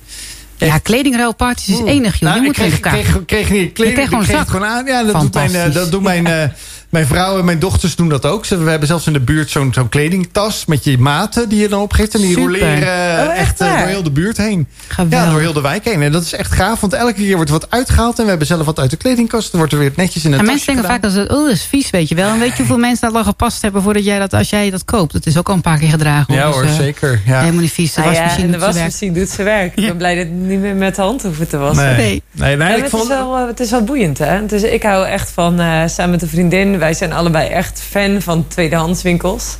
Ja, kledingruilparties is enig, joh. Nou, ik moeten kreeg, elkaar. kreeg, kreeg niet kleding, kreeg gewoon ik kreeg het zak. gewoon aan. Ja, dat doet mijn, eh, dat doen mijn, eh, mijn vrouw en mijn dochters doen dat ook. Ze- We hebben zelfs in de buurt zo'n zo'n kledingtas met je maten die je dan opgeeft. En die Super. roleren eh, Oh, echt echt eh, door heel de buurt heen. Ja, door heel de wijk heen. En dat is echt gaaf, want elke keer wordt er wat uitgehaald. En we hebben zelf wat uit de kledingkast. Dan wordt er weer netjes in een En mensen denken gedaan. vaak dat het, oh, dat is vies, weet je wel. En weet je hoeveel mensen dat al gepast hebben voordat jij dat, als jij dat koopt? Dat is ook al een paar keer gedragen. Ja Dus, hoor, eh, zeker. Ja. Helemaal niet vies. De ja, wasmachine en de doet zijn werk. wasmachine doet zijn werk. Ik ben blij dat het niet meer met de hand hoeven te wassen. Nee, Nee. nee, nee, Ja, ik het, vond... is wel, eh, het is wel boeiend, hè? Dus ik hou echt van, eh, samen met een vriendin... wij zijn allebei echt fan van tweedehandswinkels.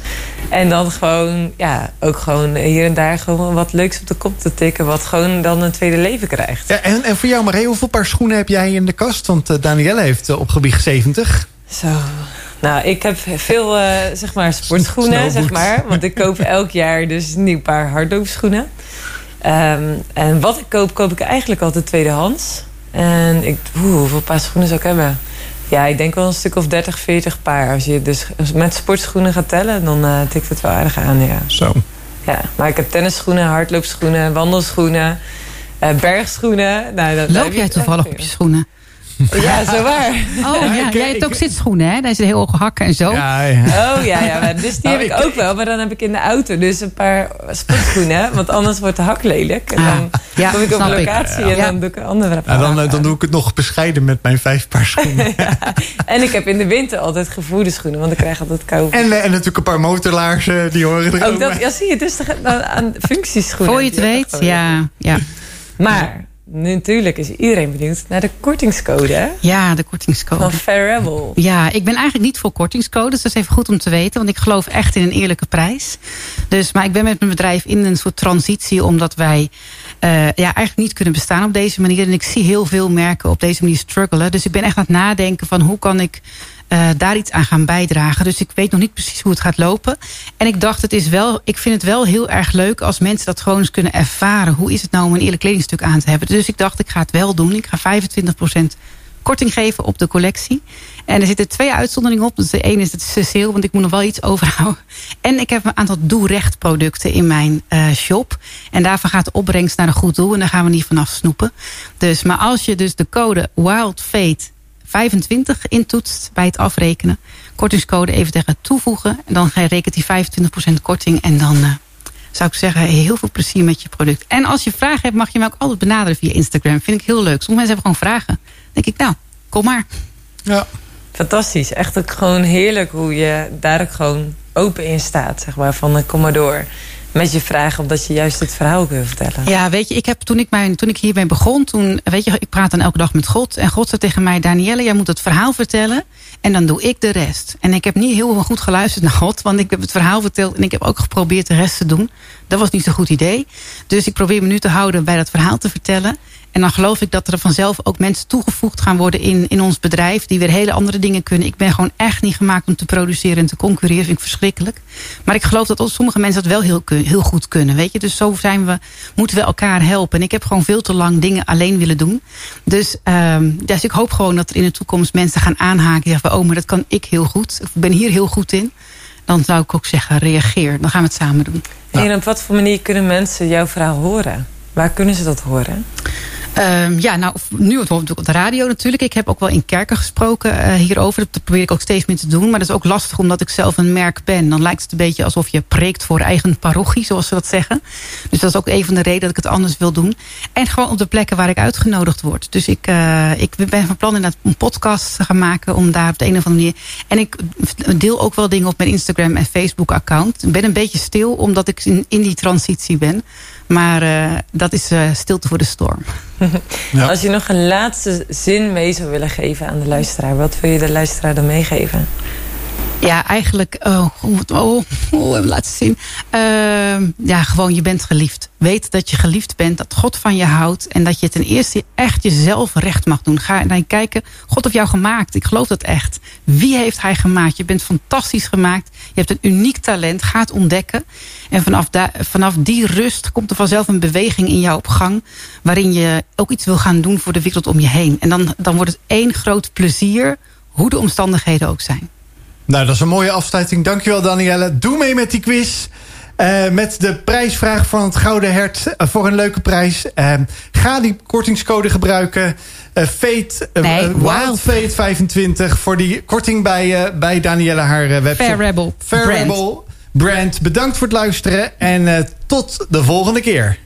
En dan gewoon, ja, ook gewoon hier en daar... gewoon wat leuks op de kop te tikken... wat gewoon dan een tweede leven krijgt. Ja, en, en voor jou, Marie, hoeveel paar schoenen heb jij in de kast? Want eh, Danielle heeft op gebied 70. Zo. Nou, ik heb veel, eh, zeg maar, sportschoenen, zeg maar. Want ik koop elk jaar dus een nieuw paar hardloopschoenen. Ehm, en wat ik koop, koop ik eigenlijk altijd tweedehands. En ik, oeh, hoeveel paar schoenen zou ik hebben? Ja, ik denk wel een stuk of 30, 40 paar. Als je dus met sportschoenen gaat tellen, dan eh, tikt het wel aardig aan, ja. Zo. ja. Maar ik heb tennisschoenen, hardloopschoenen, wandelschoenen, eh, bergschoenen. Nou, dat Loop jij toevallig op je schoenen? (laughs) Ja, zo waar. Oh ja, ik- jij hebt ook zitschoenen, hè? Daar zit heel hoge hakken en zo. Ja, ja. Oh ja, ja maar dus die heb ik ik- ook wel. Maar dan heb ik in de auto dus een paar sportschoenen. (laughs) Want anders wordt de hak lelijk. En Ah, dan ja, kom ik op ik. locatie en Ja. dan doe ik een andere dan, paar eh, dan aan. doe ik het nog bescheiden met mijn vijf paar (laughs) schoenen. En ik heb in de winter altijd gevoerde schoenen. Want ik krijg altijd kou. En, eh, en natuurlijk een paar motorlaarzen, die horen er ook ook dat, ja, zie je, dus aan, aan functieschoenen. Voor je het weet, ja, ja. Maar natuurlijk is iedereen benieuwd naar de kortingscode hè? Ja, de kortingscode. van Fairable. Ja, ik ben eigenlijk niet voor kortingscodes. Dat is even goed om te weten. Want ik geloof echt in een eerlijke prijs. Dus, maar ik ben met mijn bedrijf in een soort transitie. Omdat wij eh, ja, eigenlijk niet kunnen bestaan op deze manier. En ik zie heel veel merken op deze manier struggelen. Dus ik ben echt aan het nadenken van hoe kan ik... eh, daar iets aan gaan bijdragen. Dus ik weet nog niet precies hoe het gaat lopen. En ik dacht, het is wel, ik vind het wel heel erg leuk als mensen dat gewoon eens kunnen ervaren. Hoe is het nou om een eerlijk kledingstuk aan te hebben? Dus ik dacht, ik ga het wel doen. Ik ga 25% korting geven op de collectie. En er zitten twee uitzonderingen op. Dus de ene is het Cecile, want ik moet nog wel iets (laughs) overhouden. En ik heb een aantal doe-recht producten in mijn eh, shop. En daarvan gaat de opbrengst naar een goed doel. En daar gaan we niet vanaf snoepen. Dus, maar als je dus de code WildFate 25 intoetst bij het afrekenen. Kortingscode even tegen toevoegen. En dan rekent die 25% korting. En dan eh, zou ik zeggen, heel veel plezier met je product. En als je vragen hebt, mag je me ook altijd benaderen via Instagram. Vind ik heel leuk. Sommige mensen hebben gewoon vragen. Dan denk ik, nou, kom maar. Ja. Fantastisch. Echt ook gewoon heerlijk hoe je daar ook gewoon open in staat. Zeg maar, van eh, kom maar door. Met je vragen, omdat je juist het verhaal wil vertellen. Ja, weet je, ik heb toen ik, mijn, toen ik hiermee begon, toen, weet je, ik praat dan elke dag met God. En God zei tegen mij, Danielle, jij moet het verhaal vertellen. En dan doe ik de rest. En ik heb niet heel goed geluisterd naar God, want ik heb het verhaal verteld. En ik heb ook geprobeerd de rest te doen. Dat was niet zo'n goed idee. Dus ik probeer me nu te houden bij dat verhaal te vertellen. En dan geloof ik dat er vanzelf ook mensen toegevoegd gaan worden in, in ons bedrijf. Die weer hele andere dingen kunnen. Ik ben gewoon echt niet gemaakt om te produceren en te concurreren. Vind ik verschrikkelijk. Maar ik geloof dat sommige mensen dat wel heel, heel goed kunnen. Weet je? Dus zo zijn we, moeten we elkaar helpen. En ik heb gewoon veel te lang dingen alleen willen doen. Dus, ehm, dus ik hoop gewoon dat er in de toekomst mensen gaan aanhaken. Die zeggen, oh, dat kan ik heel goed. Ik ben hier heel goed in. Dan zou ik ook zeggen, reageer. Dan gaan we het samen doen. En op wat voor manier kunnen mensen jouw verhaal horen? Waar kunnen ze dat horen? Ehm, ja, nou, nu op de radio natuurlijk. Ik heb ook wel in kerken gesproken eh, hierover. Dat probeer ik ook steeds meer te doen. Maar dat is ook lastig omdat ik zelf een merk ben. Dan lijkt het een beetje alsof je preekt voor eigen parochie, zoals ze dat zeggen. Dus dat is ook een van de redenen dat ik het anders wil doen. En gewoon op de plekken waar ik uitgenodigd word. Dus ik, eh, ik ben van plan inderdaad een podcast te gaan maken. Om daar op de een of andere manier... En ik deel ook wel dingen op mijn Instagram en Facebook account. Ik ben een beetje stil omdat ik in, in die transitie ben. Maar eh, dat is eh, stilte voor de storm. (laughs) Als je nog een laatste zin mee zou willen geven aan de luisteraar, wat wil je de luisteraar dan meegeven? Ja, eigenlijk, oh, oh, oh, oh laat zien. Ehm, ja, gewoon, je bent geliefd. Weet dat je geliefd bent, dat God van je houdt. En dat je ten eerste echt jezelf recht mag doen. Ga naar je kijken, God heeft jou gemaakt. Ik geloof dat echt. Wie heeft hij gemaakt? Je bent fantastisch gemaakt. Je hebt een uniek talent. Ga het ontdekken. En vanaf, vanaf die rust komt er vanzelf een beweging in jou op gang. Waarin je ook iets wil gaan doen voor de wereld om je heen. En dan, dan wordt het één groot plezier, hoe de omstandigheden ook zijn. Nou, dat is een mooie afsluiting. Dankjewel, Danielle. Doe mee met die quiz. Eh, met de prijsvraag van het Gouden Hert eh, voor een leuke prijs. Eh, ga die kortingscode gebruiken. Fate, Nee, Wild. Fate 25 voor die korting bij, bij Danielle haar webshop. Fair Rebel Fair Brand. Rebel Brand. Bedankt voor het luisteren en tot de volgende keer.